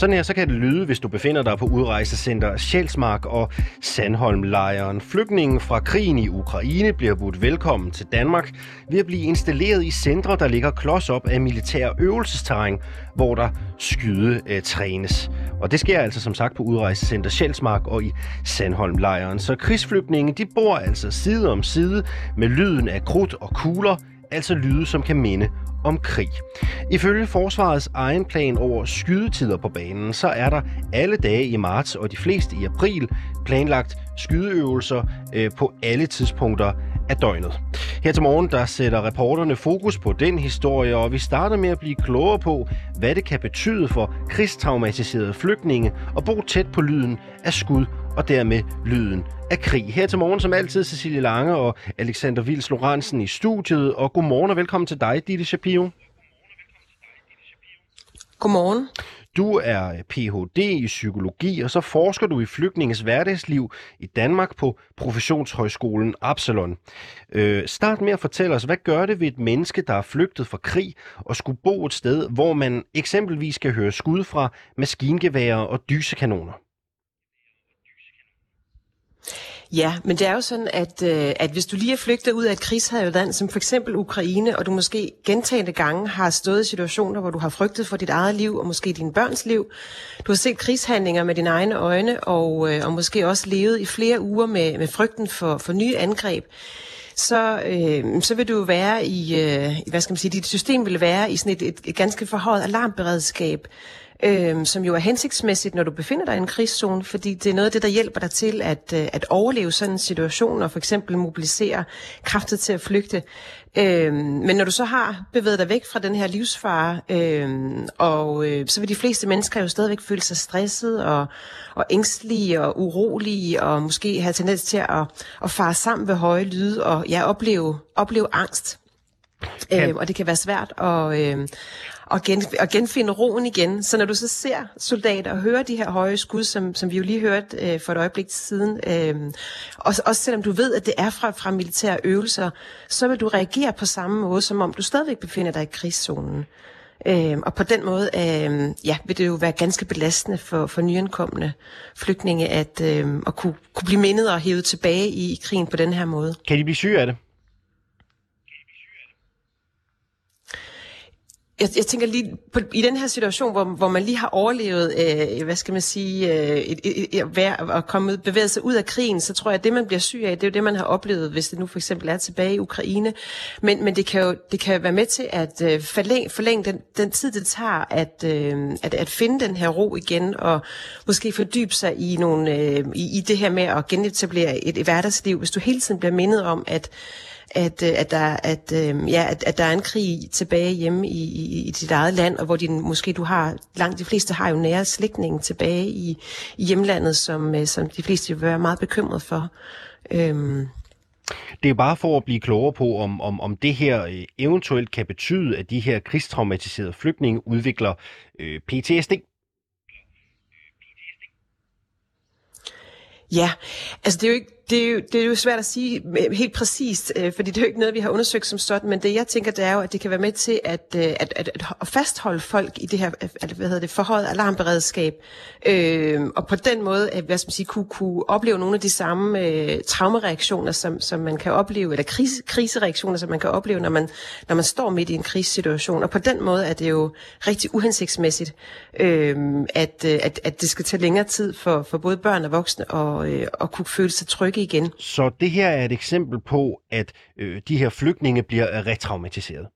Sådan her så kan det lyde, hvis du befinder dig på udrejsecenter Sjælsmark og Sandholm-lejren. Flygtningen fra krigen i Ukraine bliver budt velkommen til Danmark ved at blive installeret i centre, der ligger klods op af militær øvelsesterræn, hvor der skyde øh, trænes. Og det sker altså som sagt på udrejsecenter Sjælsmark og i Sandholm-lejren. Så krigsflygtninge de bor altså side om side med lyden af krudt og kugler, altså lyde, som kan minde om krig. Ifølge Forsvarets egen plan over skydetider på banen, så er der alle dage i marts og de fleste i april planlagt skydeøvelser øh, på alle tidspunkter af døgnet. Her til morgen der sætter reporterne fokus på den historie, og vi starter med at blive klogere på, hvad det kan betyde for krigstraumatiserede flygtninge at bo tæt på lyden af skud og dermed lyden af krig. Her til morgen som altid Cecilie Lange og Alexander Vils Lorentzen i studiet, og godmorgen og velkommen til dig, Ditte Shapiro. Godmorgen. Du er øh, Ph.D. i psykologi, og så forsker du i flygtninges hverdagsliv i Danmark på Professionshøjskolen Absalon. Øh, start med at fortælle os, hvad gør det ved et menneske, der er flygtet fra krig og skulle bo et sted, hvor man eksempelvis kan høre skud fra maskingeværer og dysekanoner? Ja, men det er jo sådan, at, øh, at hvis du lige er flygtet ud af et krigshavet land, som for eksempel Ukraine, og du måske gentagende gange har stået i situationer, hvor du har frygtet for dit eget liv, og måske din børns liv, du har set krigshandlinger med dine egne øjne, og, øh, og måske også levet i flere uger med, med frygten for, for nye angreb, så, øh, så vil du være i, øh, hvad skal man sige, dit system vil være i sådan et, et, et ganske forhøjet alarmberedskab, øh, som jo er hensigtsmæssigt, når du befinder dig i en krigszone, fordi det er noget af det, der hjælper dig til at, øh, at overleve sådan en situation, og for eksempel mobilisere kraftet til at flygte. Øh, men når du så har bevæget dig væk fra den her livsfare, øh, og øh, så vil de fleste mennesker jo stadigvæk føle sig stresset og, og ængstelige og urolige, og måske have tendens til at, at fare sammen ved høje lyde, og ja, opleve, opleve angst. Øh, og det kan være svært at, øh, at, gen, at genfinde roen igen. Så når du så ser soldater og hører de her høje skud, som, som vi jo lige hørte øh, for et øjeblik siden, øh, også, også selvom du ved, at det er fra, fra militære øvelser, så vil du reagere på samme måde, som om du stadigvæk befinder dig i krigszonen. Øh, og på den måde øh, ja, vil det jo være ganske belastende for, for nyankomne flygtninge at, øh, at kunne, kunne blive mindet og hævet tilbage i, i krigen på den her måde. Kan de blive syge af det? Jeg, jeg tænker lige på, i den her situation, hvor, hvor man lige har overlevet, øh, hvad skal man sige, øh, et, et, et, et, at komme bevæget sig ud af krigen, så tror jeg, at det, man bliver syg af, det er jo det, man har oplevet, hvis det nu for eksempel er tilbage i Ukraine. Men, men det kan jo det kan være med til at øh, forlænge, forlænge den, den tid, det tager at, øh, at, at finde den her ro igen, og måske fordybe sig i, nogle, øh, i, i det her med at genetablere et, et hverdagsliv, hvis du hele tiden bliver mindet om, at at, øh, at, der, at, øh, ja, at, at der er en krig tilbage hjemme i, i, i dit eget land, og hvor din, måske du har, langt de fleste har jo nære slægtninge tilbage i, i hjemlandet, som, øh, som de fleste vil være meget bekymret for. Øhm. Det er bare for at blive klogere på, om, om, om det her eventuelt kan betyde, at de her krigstraumatiserede flygtninge udvikler øh, PTSD. Ja, altså det er jo ikke det er, jo, det er jo svært at sige øh, helt præcist, øh, fordi det er jo ikke noget, vi har undersøgt som sådan, men det jeg tænker, det er jo, at det kan være med til at, øh, at, at, at fastholde folk i det her hvad hedder det, forhøjet alarmberedskab, øh, og på den måde at, hvad skal man sige, kunne, kunne opleve nogle af de samme øh, traumereaktioner, som, som man kan opleve, eller krise, krisereaktioner, som man kan opleve, når man, når man står midt i en krisesituation. Og på den måde er det jo rigtig uhensigtsmæssigt, øh, at, at, at det skal tage længere tid for, for både børn og voksne at, øh, at kunne føle sig trygge igen. Så det her er et eksempel på, at øh, de her flygtninge bliver retraumatiseret?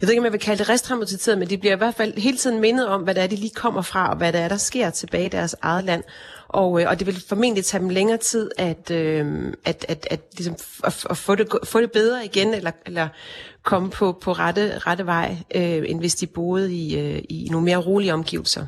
Jeg ved ikke, om jeg vil kalde det restraumatiseret, men de bliver i hvert fald hele tiden mindet om, hvad det er, de lige kommer fra, og hvad det er, der sker tilbage i deres eget land. Og, øh, og det vil formentlig tage dem længere tid at, øh, at, at, at, ligesom, at, at få, det, få det bedre igen, eller, eller komme på, på rette, rette vej, øh, end hvis de boede i, øh, i nogle mere rolige omgivelser.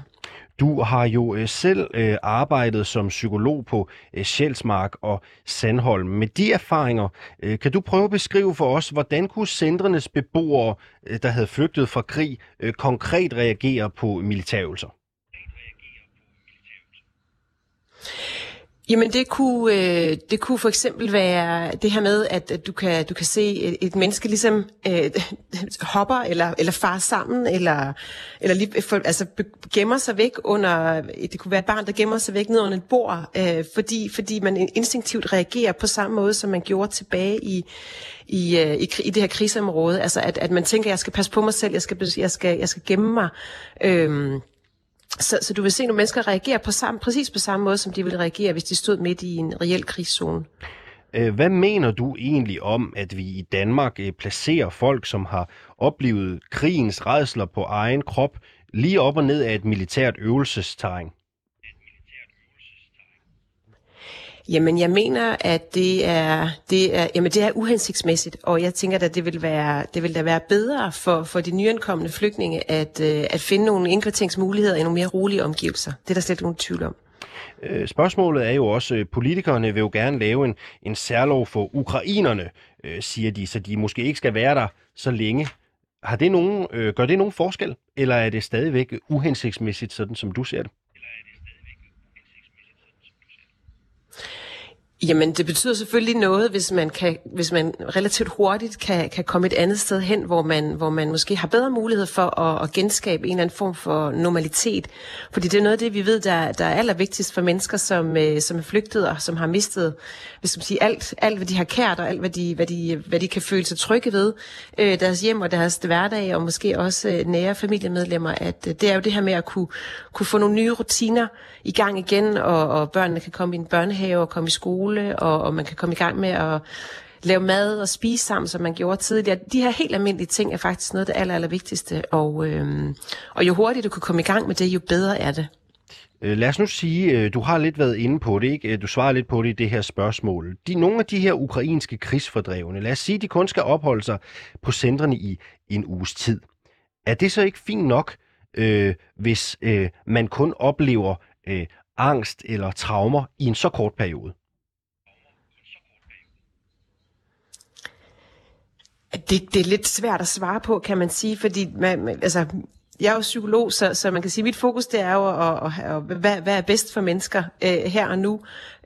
Du har jo øh, selv øh, arbejdet som psykolog på øh, Sjælsmark og Sandholm. Med de erfaringer, øh, kan du prøve at beskrive for os, hvordan kunne centrenes beboere, øh, der havde flygtet fra krig, øh, konkret reagere på militærøvelser? Jamen det kunne, øh, det kunne for eksempel være det her med, at, at du, kan, du kan se et, et menneske ligesom øh, hopper eller, eller far sammen, eller, eller lige, for, altså gemmer sig væk under, det kunne være et barn, der gemmer sig væk ned under et bord, øh, fordi, fordi man instinktivt reagerer på samme måde, som man gjorde tilbage i, i, øh, i, i det her krigsområde. Altså at, at man tænker, jeg skal passe på mig selv, jeg skal, jeg skal, jeg skal gemme mig. Øh, så, så du vil se nogle mennesker reagere på samme, præcis på samme måde, som de ville reagere, hvis de stod midt i en reel krigszone. Øh, hvad mener du egentlig om, at vi i Danmark øh, placerer folk, som har oplevet krigens redsler på egen krop, lige op og ned af et militært øvelsesterræn? Jamen, jeg mener, at det er, det er, jamen, det er uhensigtsmæssigt, og jeg tænker, at det vil, være, det vil da være bedre for, for de nyankomne flygtninge at, øh, at finde nogle indkvarteringsmuligheder i nogle mere rolige omgivelser. Det er der slet ikke nogen tvivl om. Øh, spørgsmålet er jo også, at politikerne vil jo gerne lave en, en særlov for ukrainerne, siger de, så de måske ikke skal være der så længe. Har det nogen, gør det nogen forskel, eller er det stadigvæk uhensigtsmæssigt, sådan som du ser det? Jamen, det betyder selvfølgelig noget, hvis man, kan, hvis man relativt hurtigt kan, kan komme et andet sted hen, hvor man, hvor man måske har bedre mulighed for at, at genskabe en eller anden form for normalitet. Fordi det er noget af det, vi ved, der, der er allervigtigst for mennesker, som, øh, som er flygtet og som har mistet hvis man sige, alt, alt, hvad de har kært og alt, hvad de, hvad de, hvad de kan føle sig trygge ved. Øh, deres hjem og deres hverdag og måske også øh, nære familiemedlemmer. At øh, det er jo det her med at kunne, kunne få nogle nye rutiner i gang igen, og, og børnene kan komme i en børnehave og komme i skole, og, og man kan komme i gang med at lave mad og spise sammen, som man gjorde tidligere. De her helt almindelige ting er faktisk noget af det aller, aller vigtigste, og, øhm, og jo hurtigere du kan komme i gang med det, jo bedre er det. Øh, lad os nu sige, øh, du har lidt været inde på det, ikke? Øh, du svarer lidt på det i det her spørgsmål. De, nogle af de her ukrainske krigsfordrevne, lad os sige, de kun skal opholde sig på centrene i en uges tid. Er det så ikke fint nok, øh, hvis øh, man kun oplever øh, angst eller traumer i en så kort periode? Det, det er lidt svært at svare på, kan man sige, fordi man, altså, jeg er jo psykolog, så, så man kan sige, at mit fokus det er jo, at, at, at, hvad, hvad er bedst for mennesker øh, her og nu.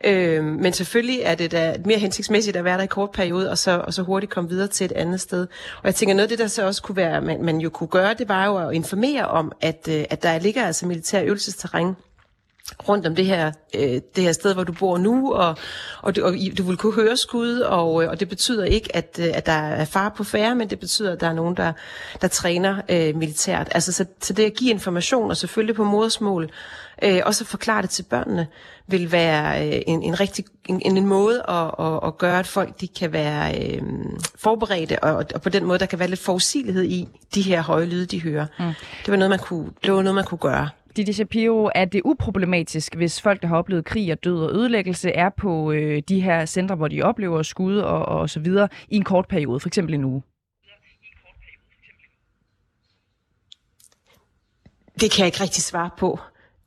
Øh, men selvfølgelig er det da mere hensigtsmæssigt at være der i kort periode, og så, og så hurtigt komme videre til et andet sted. Og jeg tænker, noget af det, der så også kunne være, man, man jo kunne gøre, det var jo at informere om, at, øh, at der ligger altså militær øvelsesterræn rundt om det her, øh, det her sted, hvor du bor nu, og, og, du, og du vil kunne høre skud, og, øh, og det betyder ikke, at, øh, at der er far på færre, men det betyder, at der er nogen, der, der træner øh, militært. Altså, så, så det at give information, og selvfølgelig på modersmål, øh, også at forklare det til børnene, vil være øh, en, en rigtig en, en måde at, at, at gøre, at folk de kan være øh, forberedte, og, og på den måde, der kan være lidt forudsigelighed i de her høje lyde, de hører. Mm. Det var noget, man kunne, det var noget, man kunne gøre. Didi Shapiro, er det uproblematisk, hvis folk, der har oplevet krig og død og ødelæggelse, er på øh, de her centre, hvor de oplever skud og, og så videre i en kort periode, for eksempel en uge? Det kan jeg ikke rigtig svare på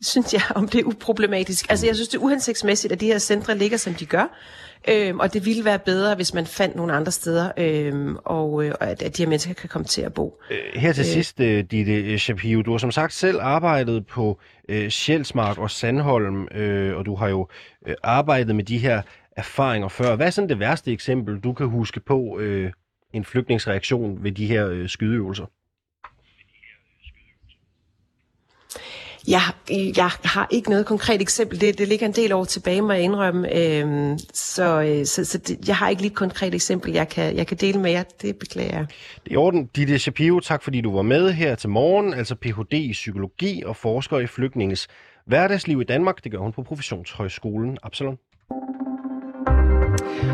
synes jeg, om det er uproblematisk. Altså, jeg synes, det er uhensigtsmæssigt, at de her centre ligger, som de gør. Øhm, og det ville være bedre, hvis man fandt nogle andre steder, øhm, og, øh, at, at de her mennesker kan komme til at bo. Øh, her til øh. sidst, øh, Ditte Shapiro, du har som sagt selv arbejdet på øh, Sjælsmark og Sandholm, øh, og du har jo øh, arbejdet med de her erfaringer før. Hvad er sådan det værste eksempel, du kan huske på øh, en flygtningsreaktion ved de her øh, skydeøvelser? Jeg, jeg har ikke noget konkret eksempel. Det, det ligger en del år tilbage, må jeg indrømme. Øhm, så øh, så, så det, jeg har ikke lige et konkret eksempel, jeg kan, jeg kan dele med jer. Det beklager jeg. Det er i orden. Ditte Shapiro, tak fordi du var med her til morgen. Altså Ph.D. i psykologi og forsker i flygtninges hverdagsliv i Danmark. Det gør hun på Professionshøjskolen Absalon.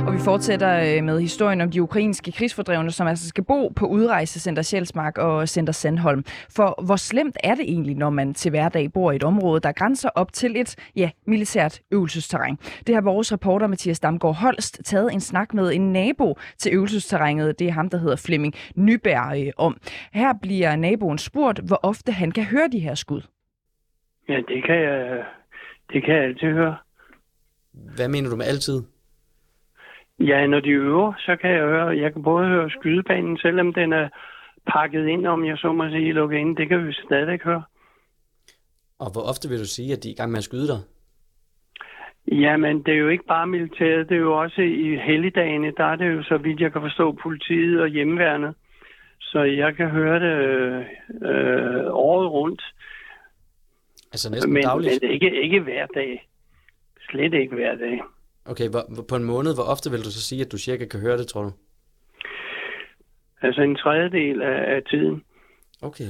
Og vi fortsætter øh, med historien om de ukrainske krigsfordrevne, som altså skal bo på udrejsecenter Sjælsmark og Center Sandholm. For hvor slemt er det egentlig, når man til hverdag bor i et område, der grænser op til et ja, militært øvelsesterræn? Det har vores reporter Mathias Damgaard Holst taget en snak med en nabo til øvelsesterrænet. Det er ham, der hedder Flemming Nyberg øh, om. Her bliver naboen spurgt, hvor ofte han kan høre de her skud. Ja, det kan jeg, det kan jeg altid høre. Hvad mener du med altid? Ja, når de øver, så kan jeg høre, jeg kan både høre skydebanen, selvom den er pakket ind, om jeg så må sige, lukket ind. Det kan vi stadigvæk høre. Og hvor ofte vil du sige, at de er i gang med at skyde dig? Jamen, det er jo ikke bare militæret, det er jo også i helligdagene, der er det jo, så vidt jeg kan forstå, politiet og hjemmeværnet. Så jeg kan høre det øh, året rundt, Altså næsten men, dagligt? men ikke, ikke hver dag. Slet ikke hver dag. Okay, hvor, på en måned, hvor ofte vil du så sige, at du cirka kan høre det, tror du? Altså en tredjedel af, af tiden. Okay.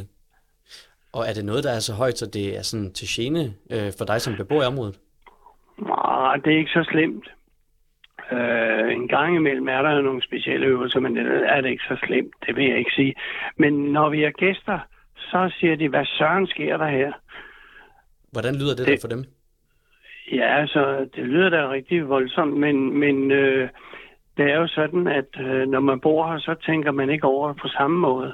Og er det noget, der er så højt, så det er sådan til gene øh, for dig som beboer i området? Nej, det er ikke så slemt. Øh, en gang imellem er der jo nogle specielle øvelser, men det er det ikke så slemt, det vil jeg ikke sige. Men når vi er gæster, så siger de, hvad søren sker der her? Hvordan lyder det, Det- der for dem? Ja, altså, det lyder da rigtig voldsomt, men, men øh, det er jo sådan, at øh, når man bor her, så tænker man ikke over på samme måde.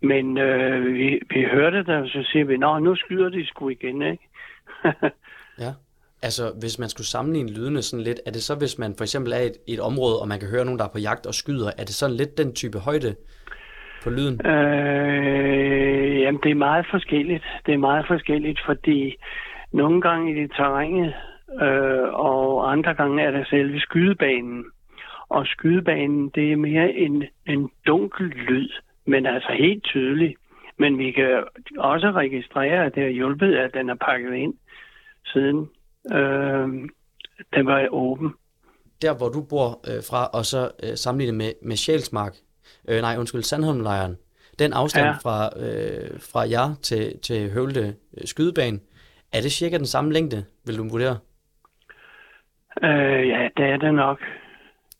Men øh, vi, vi hørte det, og så siger vi, nå, nu skyder de sgu igen, ikke? Ja. Altså, hvis man skulle sammenligne lydene sådan lidt, er det så, hvis man for eksempel er i et, et område, og man kan høre nogen, der er på jagt og skyder, er det sådan lidt den type højde på lyden? Øh, jamen, det er meget forskelligt. Det er meget forskelligt, fordi nogle gange i det terrænet, øh, og andre gange er der selve skydebanen. Og skydebanen, det er mere en, en dunkel lyd, men altså helt tydelig. Men vi kan også registrere, at det har hjulpet, at den er pakket ind siden øh, den var åben. Der, hvor du bor øh, fra, og så øh, sammenlignet med, med Sjælsmark, øh, nej, undskyld, Sandholmlejren, den afstand Ja. fra, øh, fra jer til, til Høvlte øh, skydebane, er det cirka den samme længde, vil du vurdere? Øh, ja, det er det nok.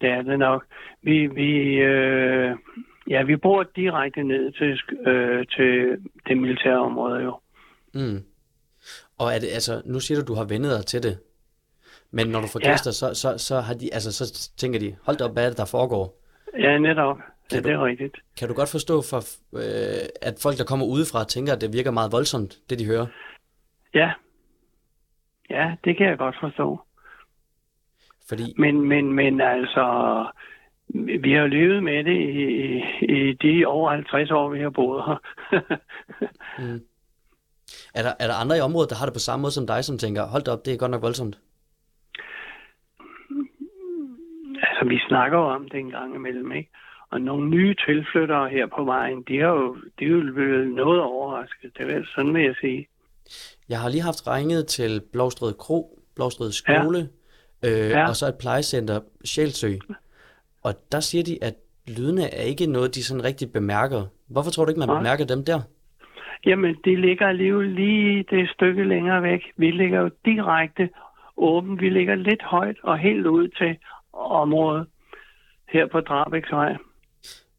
Det er det nok. Vi, vi, øh, ja, vi bor direkte ned til, øh, til det militære område jo. Mm. Og er det, altså, nu siger du, du har vendet dig til det, men når du får Ja. gæster, så, så, så, har de, altså, så tænker de, hold da op, hvad er det, der foregår? Ja, netop. Ja, Kan det er rigtigt. Kan du godt forstå, for, øh, at folk, der kommer udefra, tænker, at det virker meget voldsomt, det de hører? Ja. Ja, det kan jeg godt forstå. Fordi, Men, men, men altså, vi har levet med det i, i, de over 50 år, vi har boet her. er der, er der andre i området, der har det på samme måde som dig, som tænker, hold da op, det er godt nok voldsomt? altså, vi snakker jo om det en gang imellem, ikke? Og nogle nye tilflyttere her på vejen, de har jo, de er jo blevet noget overrasket. Det er vel sådan, vil jeg sige. Jeg har lige haft ringet til Blåstred Kro, Blåstred Skole, ja. Øh, Ja. og så et plejecenter, Sjælsø. Og der siger de, at lydene er ikke noget, de sådan rigtig bemærker. Hvorfor tror du ikke, man Nej. bemærker dem der? Jamen, de ligger alligevel lige det stykke længere væk. Vi ligger jo direkte åben. Vi ligger lidt højt og helt ud til området her på Drabæksvej.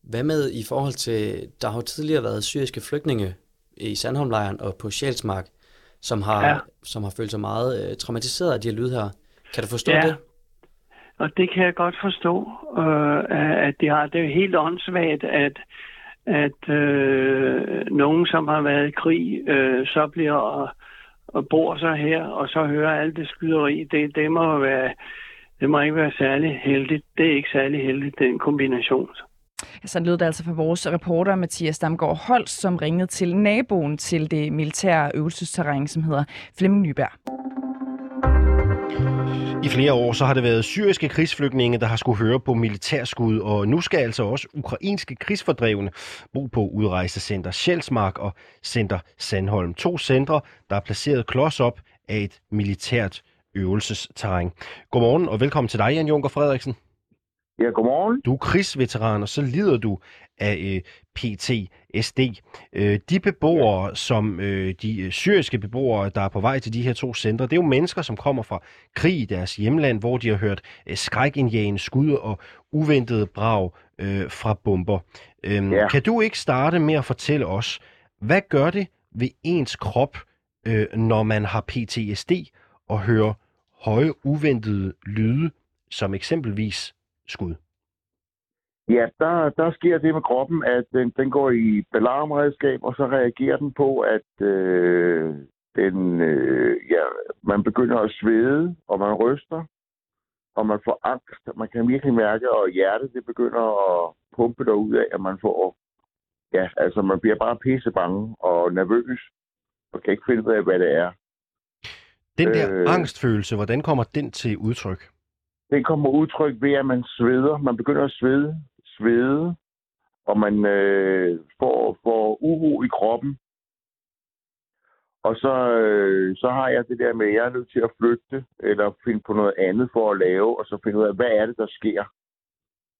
Hvad med i forhold til, der har tidligere været syriske flygtninge i Sandholmlejren og på Sjælsmark, som har, Ja. som har følt sig meget øh, traumatiseret af de her lyd her. Kan du forstå Ja. det? Og det kan jeg godt forstå, øh, at de har. Det er jo helt åndssvagt, at, at øh, nogen, som har været i krig, øh, så bliver og, og bor så her, og så hører alt det skyderi. Det, det må være, det må ikke være særlig heldigt. Det er ikke særlig heldigt, den kombination. Altså, Sådan lød det altså fra vores reporter Mathias Damgaard Holst, som ringede til naboen til det militære øvelsesterræn, som hedder Flemming Nyberg. I flere år så har det været syriske krigsflygtninge, der har skulle høre på militærskud, og nu skal altså også ukrainske krigsfordrevne bo på udrejsecenter Sjælsmark og Center Sandholm. To centre, der er placeret klods op af et militært øvelsesterræn. Godmorgen og velkommen til dig, Jan Junker Frederiksen. Ja, godmorgen. Du er krigsveteran, og så lider du af øh, PTSD. Øh, de beboere, som øh, de øh, syriske beboere, der er på vej til de her to centre, det er jo mennesker, som kommer fra krig i deres hjemland, hvor de har hørt øh, skrækindjagende skud og uventede brag øh, fra bomber. Øhm, Ja. Kan du ikke starte med at fortælle os, hvad gør det ved ens krop, øh, når man har PTSD og hører høje uventede lyde, som eksempelvis skud? Ja, der, der sker det med kroppen, at den, den går i alarmredskab, og så reagerer den på, at øh, den, øh, ja, man begynder at svede, og man ryster, og man får angst. Man kan virkelig mærke, at hjertet det begynder at pumpe derud af, at man får... Ja, altså man bliver bare pisse bange og nervøs, og kan ikke finde ud af, hvad det er. Den der Øh. angstfølelse, hvordan kommer den til udtryk? Den kommer udtryk ved, at man sveder. Man begynder at svede, svede, og man øh, får, får uro i kroppen. Og så, øh, så har jeg det der med, at jeg er nødt til at flygte, eller finde på noget andet for at lave, og så finde ud af, hvad er det, der sker?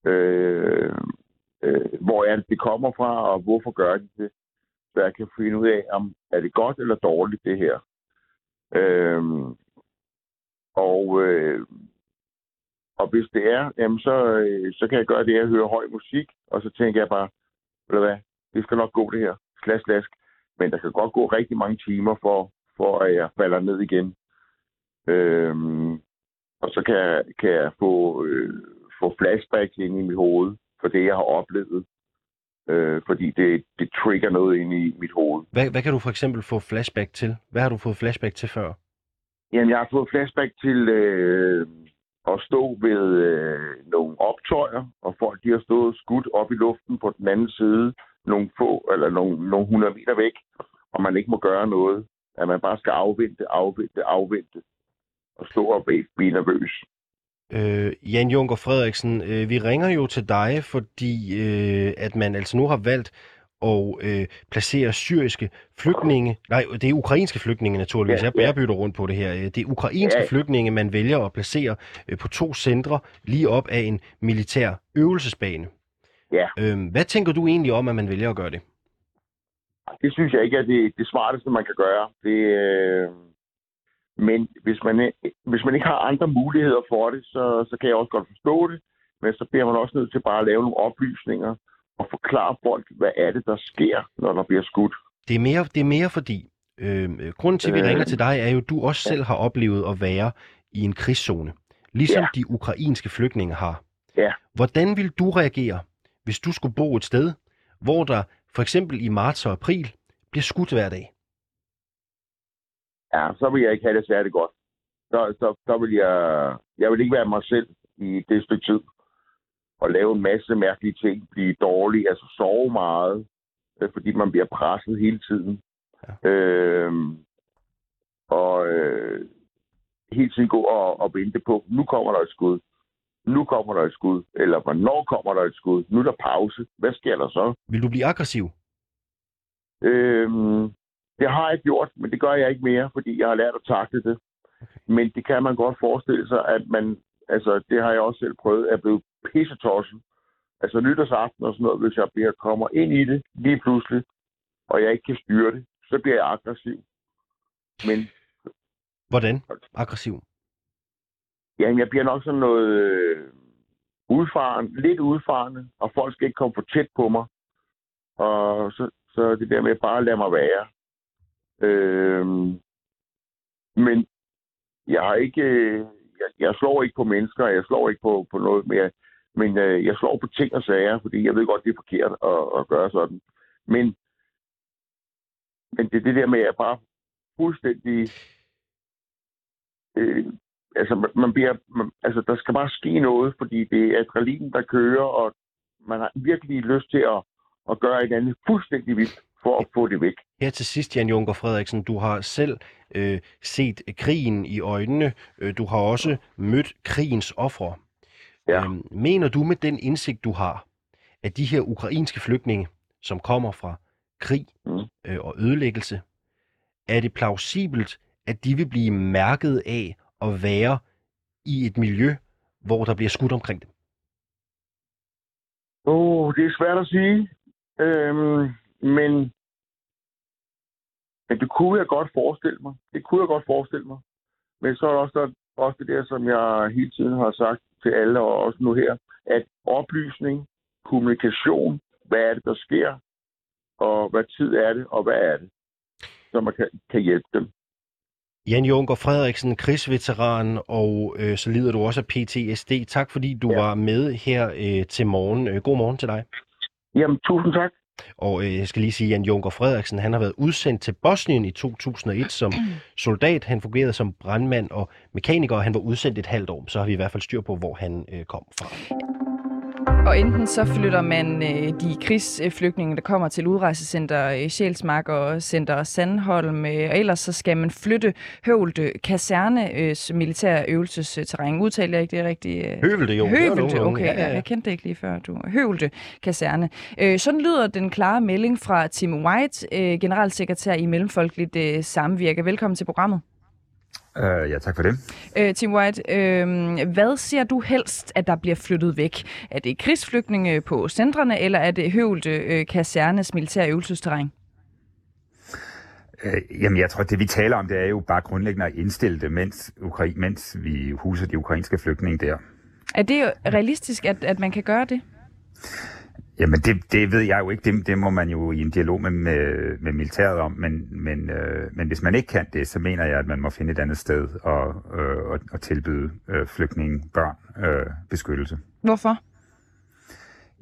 Øh, øh, hvor er det, det kommer fra, og hvorfor gør de det? Så jeg kan finde ud af, om er det godt eller dårligt, det her. Øh, og, øh, og hvis det er, jamen så, øh, så kan jeg gøre det, at jeg hører høj musik, og så tænker jeg bare, ved du hvad, det skal nok gå det her, slask, slask. Men der kan godt gå rigtig mange timer for, for at jeg falder ned igen. Øhm, og så kan, jeg- kan jeg få, øh, få flashbacks ind i mit hoved for det, jeg har oplevet. Øh, fordi det, det trigger noget ind i mit hoved. Hvad, hvad kan du for eksempel få flashback til? Hvad har du fået flashback til før? Jamen, jeg har fået flashback til øh, at stå ved øh, nogle optøjer, og folk de har stået skudt op i luften på den anden side, nogle få, eller nogle, nogle 100 meter væk, og man ikke må gøre noget. At man bare skal afvente, afvente, afvente, og stå og blive, blive nervøs. Øh, Jan Junker Frederiksen, øh, vi ringer jo til dig, fordi øh, at man altså nu har valgt at øh, placere syriske flygtninge, nej, det er ukrainske flygtninge naturligvis, Ja, jeg, ja. jeg bytter rundt på det her. Øh, Det er ukrainske Ja. flygtninge, man vælger at placere øh, på to centre lige op af en militær øvelsesbane. Ja. Øh, hvad tænker du egentlig om, at man vælger at gøre det? Det synes jeg ikke er det, det smarteste, man kan gøre. Det, øh, men hvis man, hvis man ikke har andre muligheder for det, så, så kan jeg også godt forstå det. Men så bliver man også nødt til bare at lave nogle oplysninger og forklare folk, hvad er det, der sker, når der bliver skudt. Det er mere, det er mere fordi, øh, grunden til, at vi Øh. ringer til dig, er jo, at du også selv har oplevet at være i en krigszone. Ligesom Ja. de ukrainske flygtninge har. Ja. Hvordan vil du reagere, hvis du skulle bo et sted, hvor der for eksempel i marts og april bliver skudt hver dag? Ja, så vil jeg ikke have det særlig godt. Så, så, så vil jeg... Jeg vil ikke være mig selv i det stykke tid. Og lave en masse mærkelige ting. Blive dårlig, altså sove meget. øh, Fordi man bliver presset hele tiden. Ja. Øhm, og øh, hele tiden gå og, og vente på, nu kommer der et skud. Nu kommer der et skud. Eller hvornår kommer der et skud? Nu er der pause. Hvad sker der så? Vil du blive aggressiv? Øhm, det har jeg gjort, men det gør jeg ikke mere, fordi jeg har lært at takle det. Men det kan man godt forestille sig, at man, altså det har jeg også selv prøvet, er blevet pissetosset. Altså nytårsaften og sådan noget, hvis jeg bliver, kommer ind i det lige pludselig, og jeg ikke kan styre det, så bliver jeg aggressiv. Men Hvordan? Aggressiv? jamen, jeg bliver nok sådan noget øh, udfarende, lidt udfarende, og folk skal ikke komme for tæt på mig. Og så, så det der med bare at lade mig være. Øhm, men jeg har ikke, øh, jeg, jeg slår ikke på mennesker, jeg slår ikke på, på noget mere, men øh, jeg slår på ting og sager, fordi jeg ved godt, det er forkert at, at gøre sådan. Men, men det er det der med, at jeg bare fuldstændig, øh, altså man, bliver, man, altså der skal bare ske noget, fordi det er adrenalin, der kører, og man har virkelig lyst til at, at gøre et andet fuldstændig vildt for at få det væk. Her til sidst, Jan Junker Frederiksen, du har selv øh, set krigen i øjnene. Øh, du har også mødt krigens ofre. Ja. Øhm, mener du med den indsigt, du har, at de her ukrainske flygtninge, som kommer fra krig Mm. øh, og ødelæggelse, er det plausibelt, at de vil blive mærket af at være i et miljø, hvor der bliver skudt omkring dem? Åh, oh, det er svært at sige. Øhm, men, men det kunne jeg godt forestille mig. Det kunne jeg godt forestille mig. Men så er der også, der, også det der, som jeg hele tiden har sagt til alle, og også nu her, at oplysning, kommunikation, hvad er det, der sker, og hvad tid er det, og hvad er det, så man kan, kan hjælpe dem. Jan Junker Frederiksen, krigsveteran, og øh, så lider du også af PTSD. Tak fordi du Ja. var med her øh, til morgen. Øh, god morgen til dig. Jamen, tusind tak. Og øh, jeg skal lige sige, at Jan Junker Frederiksen, han har været udsendt til Bosnien i 2001 som soldat. Han fungerede som brandmand og mekaniker, og han var udsendt et halvt år. Så har vi i hvert fald styr på, hvor han øh, kom fra. Og enten så flytter man øh, de krigsflygtninge, der kommer til udrejsecenter øh, Sjælsmark og Center Sandholm, øh, og ellers så skal man flytte Høvlte Kasernes militære øvelsesterræn. Udtaler jeg ikke det rigtigt? Øh? Høvlte, jo. Høvlte, okay. Ja, ja. Jeg kendte det ikke lige før. Du. Høvlte Kaserne. Øh, sådan lyder den klare melding fra Tim White, øh, generalsekretær i Mellemfolkeligt øh, Samvirke. Velkommen til programmet. Uh, ja, tak for det. Uh, Tim White, uh, hvad ser du helst, at der bliver flyttet væk? Er det krigsflygtninge på centrene, eller er det høvlte uh, kasernes militære øvelsesterræn? Uh, jamen, jeg tror, det vi taler om, det er jo bare grundlæggende at indstille det, mens, Ukra- mens vi huser de ukrainske flygtninge der. Er det realistisk, at, at man kan gøre det? Jamen, det, det ved jeg jo ikke. Det, det må man jo i en dialog med, med, med militæret om. Men, men, øh, men hvis man ikke kan det, så mener jeg, at man må finde et andet sted og, øh, og, og tilbyde øh, flygtninge børn øh, beskyttelse. Hvorfor?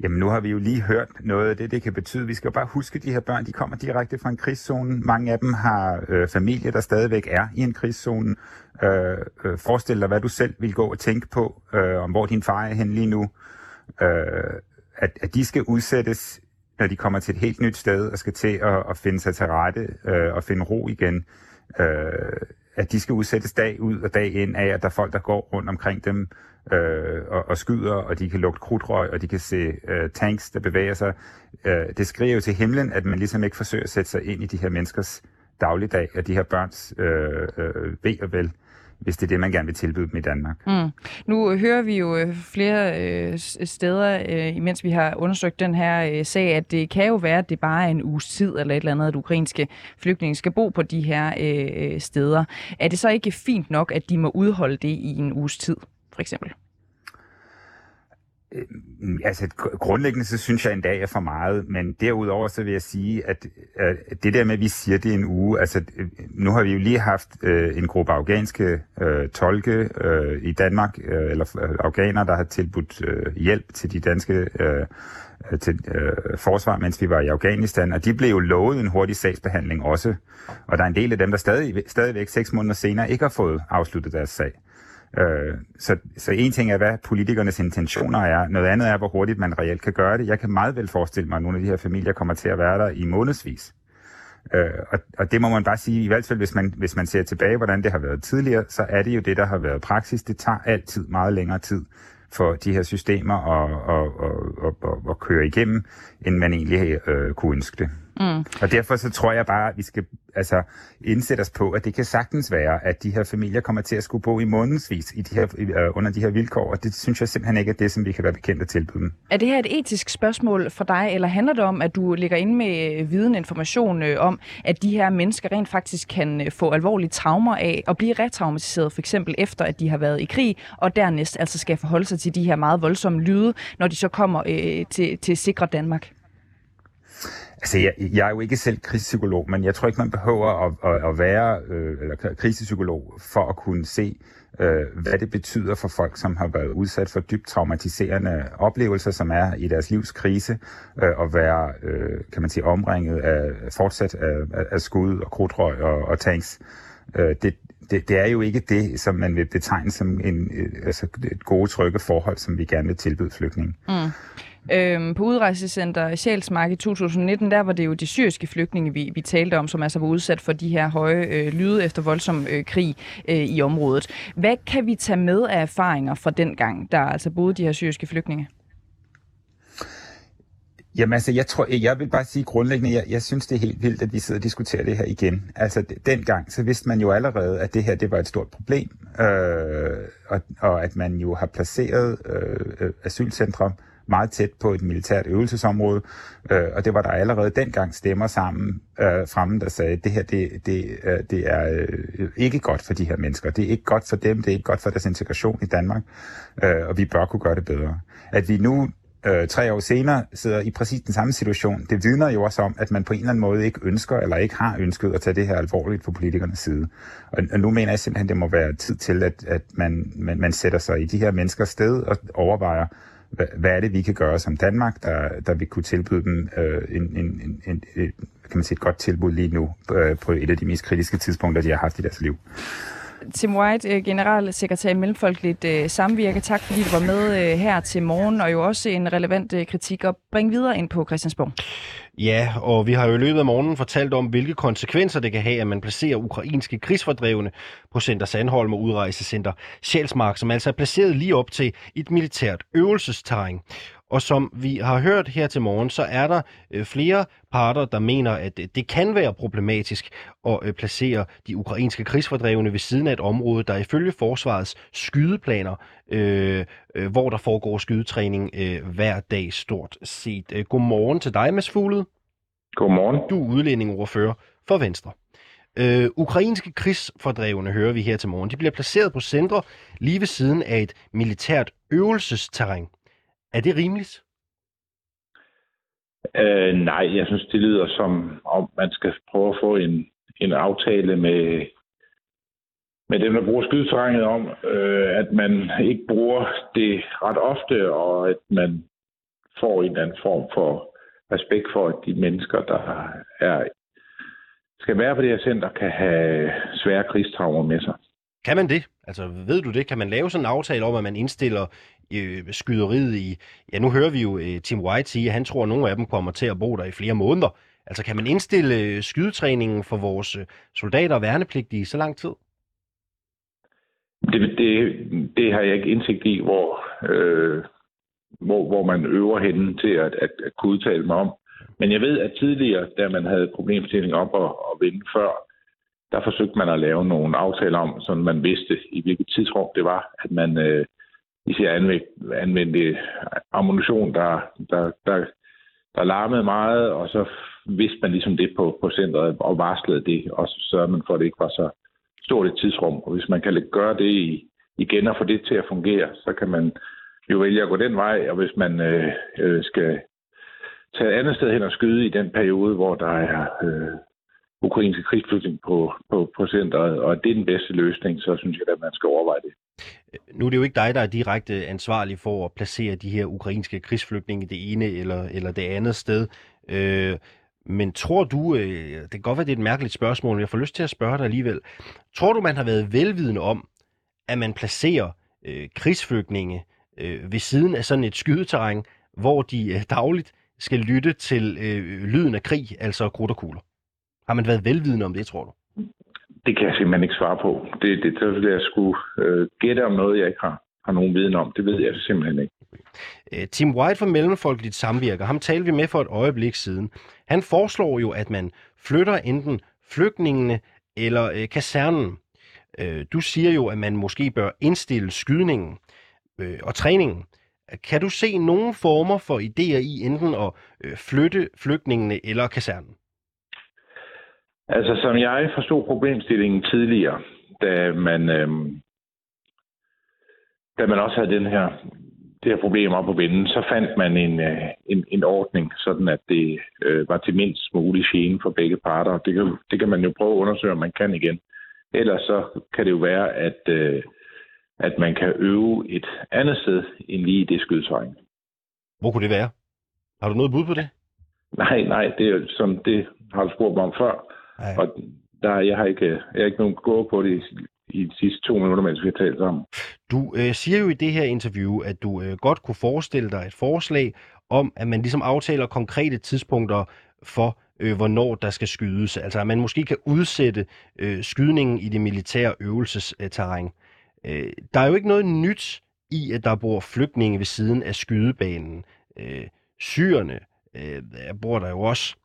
Jamen, nu har vi jo lige hørt noget af det, det kan betyde. Vi skal jo bare huske, at de her børn, de kommer direkte fra en krigszone. Mange af dem har øh, familie, der stadigvæk er i en krigszone. Øh, øh, forestil dig, hvad du selv vil gå og tænke på, øh, om hvor din far er hen lige nu. Øh, at, at de skal udsættes, når de kommer til et helt nyt sted og skal til at, at finde sig til rette øh, og finde ro igen. Øh, at de skal udsættes dag ud og dag ind af, at der er folk, der går rundt omkring dem øh, og, og skyder, og de kan lugte krudtrøg, og de kan se øh, tanks, der bevæger sig. Øh, det skriver jo til himlen, at man ligesom ikke forsøger at sætte sig ind i de her menneskers dagligdag og de her børns øh, øh, ved og vel hvis det er det, man gerne vil tilbyde dem i Danmark. Mm. Nu hører vi jo øh, flere øh, steder, øh, imens vi har undersøgt den her øh, sag, at det kan jo være, at det bare er en uges tid eller et eller andet, at ukrainske flygtninge skal bo på de her øh, øh steder. Er det så ikke fint nok, at de må udholde det i en uges tid, for eksempel? Øh, altså grundlæggende så synes jeg en dag er for meget, men derudover så vil jeg sige, at, at det der med, at vi siger, det en uge, altså nu har vi jo lige haft øh, en gruppe afghanske øh, tolke øh, i Danmark, øh, eller øh, afghanere, der har tilbudt øh, hjælp til de danske øh, til øh, forsvar, mens vi var i Afghanistan, og de blev jo lovet en hurtig sagsbehandling også, og der er en del af dem, der stadig, stadigvæk seks måneder senere ikke har fået afsluttet deres sag. Øh, så, så en ting er, hvad politikernes intentioner er. Noget andet er, hvor hurtigt man reelt kan gøre det. Jeg kan meget vel forestille mig, at nogle af de her familier kommer til at være der i månedsvis. Øh, og, og det må man bare sige, i hvert fald hvis man, hvis man ser tilbage, hvordan det har været tidligere, så er det jo det, der har været praksis. Det tager altid meget længere tid for de her systemer at, at, at, at, at, at køre igennem, end man egentlig øh, kunne ønske det. Mm. Og derfor så tror jeg bare, at vi skal altså, indsætte os på, at det kan sagtens være, at de her familier kommer til at skulle bo i månedsvis i de her, uh, under de her vilkår, og det synes jeg simpelthen ikke er det, som vi kan være bekendt at tilbyde dem. Er det her et etisk spørgsmål for dig, eller handler det om, at du ligger inde med øh, viden information øh, om, at de her mennesker rent faktisk kan øh, få alvorlige traumer af at blive retraumatiseret, for eksempel efter, at de har været i krig, og dernæst altså skal forholde sig til de her meget voldsomme lyde, når de så kommer øh, til, til sikre Danmark? Altså, jeg, jeg er jo ikke selv krisepsykolog, men jeg tror ikke, man behøver at, at, at være øh, eller krisepsykolog for at kunne se, øh, hvad det betyder for folk, som har været udsat for dybt traumatiserende oplevelser, som er i deres livs krise, øh, at være, øh, kan man sige, omringet af fortsat af, af skud og krudtrøg og, og tanks. Øh, det, det, det er jo ikke det, som man vil betegne som en, øh, altså et gode, trygge forhold, som vi gerne vil tilbyde flygtninge. Mm. Øhm, på udrejsecenter Sjælsmark i 2019, der var det jo de syriske flygtninge, vi, vi talte om, som altså var udsat for de her høje øh, lyde efter voldsom øh, krig øh, i området. Hvad kan vi tage med af erfaringer fra den gang, der altså boede de her syriske flygtninge? Jamen altså, jeg tror, jeg vil bare sige grundlæggende, jeg, jeg synes, det er helt vildt, at vi sidder og diskuterer det her igen. Altså, dengang, så vidste man jo allerede, at det her, det var et stort problem, øh, og, og at man jo har placeret øh, øh asylcentre meget tæt på et militært øvelsesområde, øh, og det var der allerede dengang stemmer sammen øh, fremme, der sagde, at det her det, det, øh, det er øh, ikke godt for de her mennesker. Det er ikke godt for dem, det er ikke godt for deres integration i Danmark, øh, og vi bør kunne gøre det bedre. At vi nu øh, tre år senere sidder i præcis den samme situation, det vidner jo også om, at man på en eller anden måde ikke ønsker, eller ikke har ønsket at tage det her alvorligt på politikernes side. Og, og nu mener jeg simpelthen, at det må være tid til, at, at man, man, man sætter sig i de her menneskers sted og overvejer, hvad, hvad er det, vi kan gøre som Danmark, der, der vi kunne tilbyde dem øh, en, en, en, en, kan man sige, et godt tilbud lige nu øh, på et af de mest kritiske tidspunkter, de har haft i deres liv. Tim White, øh, generalsekretær i Mellemfolkeligt øh, Samvirke, tak fordi du var med øh, her til morgen, og jo også en relevant øh, kritik at bringe videre ind på Christiansborg. Ja, og vi har jo i løbet af morgenen fortalt om, hvilke konsekvenser det kan have, at man placerer ukrainske krigsfordrevne på Center Sandholm og Udrejsecenter Sjælsmark, som altså er placeret lige op til et militært øvelsesterræn. Og som vi har hørt her til morgen, så er der øh, flere parter, der mener, at det kan være problematisk at øh, placere de ukrainske krigsfordrevne ved siden af et område, der ifølge forsvarets skydeplaner, øh, øh, hvor der foregår skydetræning øh, hver dag stort set. Øh, godmorgen til dig, Mads Fuglede. Godmorgen. Du er udlændingeordfører for Venstre. Øh, ukrainske krigsfordrevne hører vi her til morgen. De bliver placeret på centre lige ved siden af et militært øvelsesterræn. Er det rimeligt? Øh, nej, jeg synes, det lyder som om, man skal prøve at få en, en aftale med, med dem, der bruger skydeterrænet om, øh, at man ikke bruger det ret ofte, og at man får en eller anden form for respekt for, at de mennesker, der er, skal være på det her center, kan have svære krigstraumer med sig. Kan man det? Altså, ved du det? Kan man lave sådan en aftale om, at man indstiller øh, skyderiet i... Ja, nu hører vi jo øh, Tim White sige, at han tror, at nogle af dem kommer til at bo der i flere måneder. Altså, kan man indstille øh, skydetræningen for vores øh, soldater og værnepligtige i så lang tid? Det, det, det har jeg ikke indsigt i, hvor, øh, hvor, hvor man øver henne til at, at, at kunne udtale mig om. Men jeg ved, at tidligere, da man havde problemstilling op at, at vinde før, der forsøgte man at lave nogle aftaler om, så man vidste, i hvilket tidsrum det var, at man øh, især anvendte, anvendte ammunition, der, der, der, der larmede meget, og så vidste man ligesom det på, på centret og varslede det, og så sørgede man for, at det ikke var så stort et tidsrum. Og hvis man kan gøre det i, igen og få det til at fungere, så kan man jo vælge at gå den vej, og hvis man øh, øh, skal tage et andet sted hen og skyde i den periode, hvor der er øh, ukrainske krigsflygtning på, på, på centret, og det er den bedste løsning, så synes jeg, at man skal overveje det. Nu er det jo ikke dig, der er direkte ansvarlig for at placere de her ukrainske krigsflygtninge det ene eller, eller det andet sted. Øh, men tror du, øh, det kan godt være, det er et mærkeligt spørgsmål, men jeg får lyst til at spørge dig alligevel. Tror du, man har været velvidende om, at man placerer øh, krigsflygtninge øh, ved siden af sådan et skydeterræn, hvor de øh, dagligt skal lytte til øh, lyden af krig, altså krudt og kugler? Har man været velvidende om det, tror du? Det kan jeg simpelthen ikke svare på. Det, det, det jeg skulle øh, gætte om noget, jeg ikke har, har nogen viden om. Det ved jeg simpelthen ikke. Øh, Tim White fra Mellemfolkeligt Samvirker, ham talte vi med for et øjeblik siden. Han foreslår jo, at man flytter enten flygtningene eller øh, kasernen. Øh, du siger jo, at man måske bør indstille skydningen øh, og træningen. Kan du se nogle former for idéer i enten at øh, flytte flygtningene eller kasernen? Altså, som jeg forstod problemstillingen tidligere, da man, øhm, da man også havde den her, det her problem op på vinden, så fandt man en, øh, en, en ordning, sådan at det øh, var til mindst mulig gene for begge parter. Det kan, det kan man jo prøve at undersøge, om man kan igen. Ellers så kan det jo være, at, øh, at man kan øve et andet sted end lige i det skydetøjen. Hvor kunne det være? Har du noget bud på det? Nej, nej, det er som det har du spurgt mig om før. Ej. Og der, jeg, har ikke, jeg har ikke nogen gå på det i, i de sidste to minutter, mens vi har talt sammen. Du øh, siger jo i det her interview, at du øh, godt kunne forestille dig et forslag om, at man ligesom aftaler konkrete tidspunkter for, øh, hvornår der skal skydes. Altså at man måske kan udsætte øh, skydningen i det militære øvelsesterræn. Øh, der er jo ikke noget nyt i, at der bor flygtninge ved siden af skydebanen. Øh, syrerne øh, bor der jo også.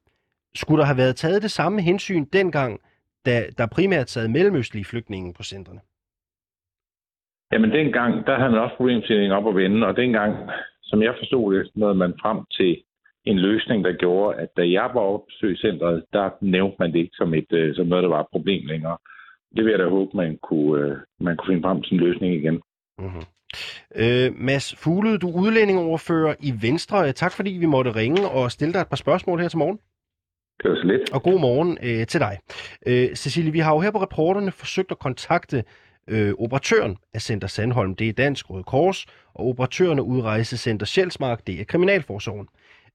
Skulle der have været taget det samme hensyn dengang, da der primært sad mellemøstlige flygtninge på centrene? Jamen dengang, der havde man også problemstillingen op at vende, og dengang, som jeg forstod det, nåede man frem til en løsning, der gjorde, at da jeg var oppe på centret, der nævnte man det ikke som, et, øh, som noget, der var et problem længere. Det vil jeg da håbe, man kunne, øh, man kunne finde frem til en løsning igen. Mm-hmm. Øh, Mads Fuglede, du er udlændingoverfører i Venstre. Tak fordi vi måtte ringe og stille dig et par spørgsmål her til morgen. Det var så lidt. Og god morgen øh, til dig. Øh, Cecilie, vi har jo her på reporterne forsøgt at kontakte øh, operatøren af Center Sandholm. Det er Dansk Røde Kors, og operatøren af Udrejsecenter Sjælsmark, det er Kriminalforsorgen.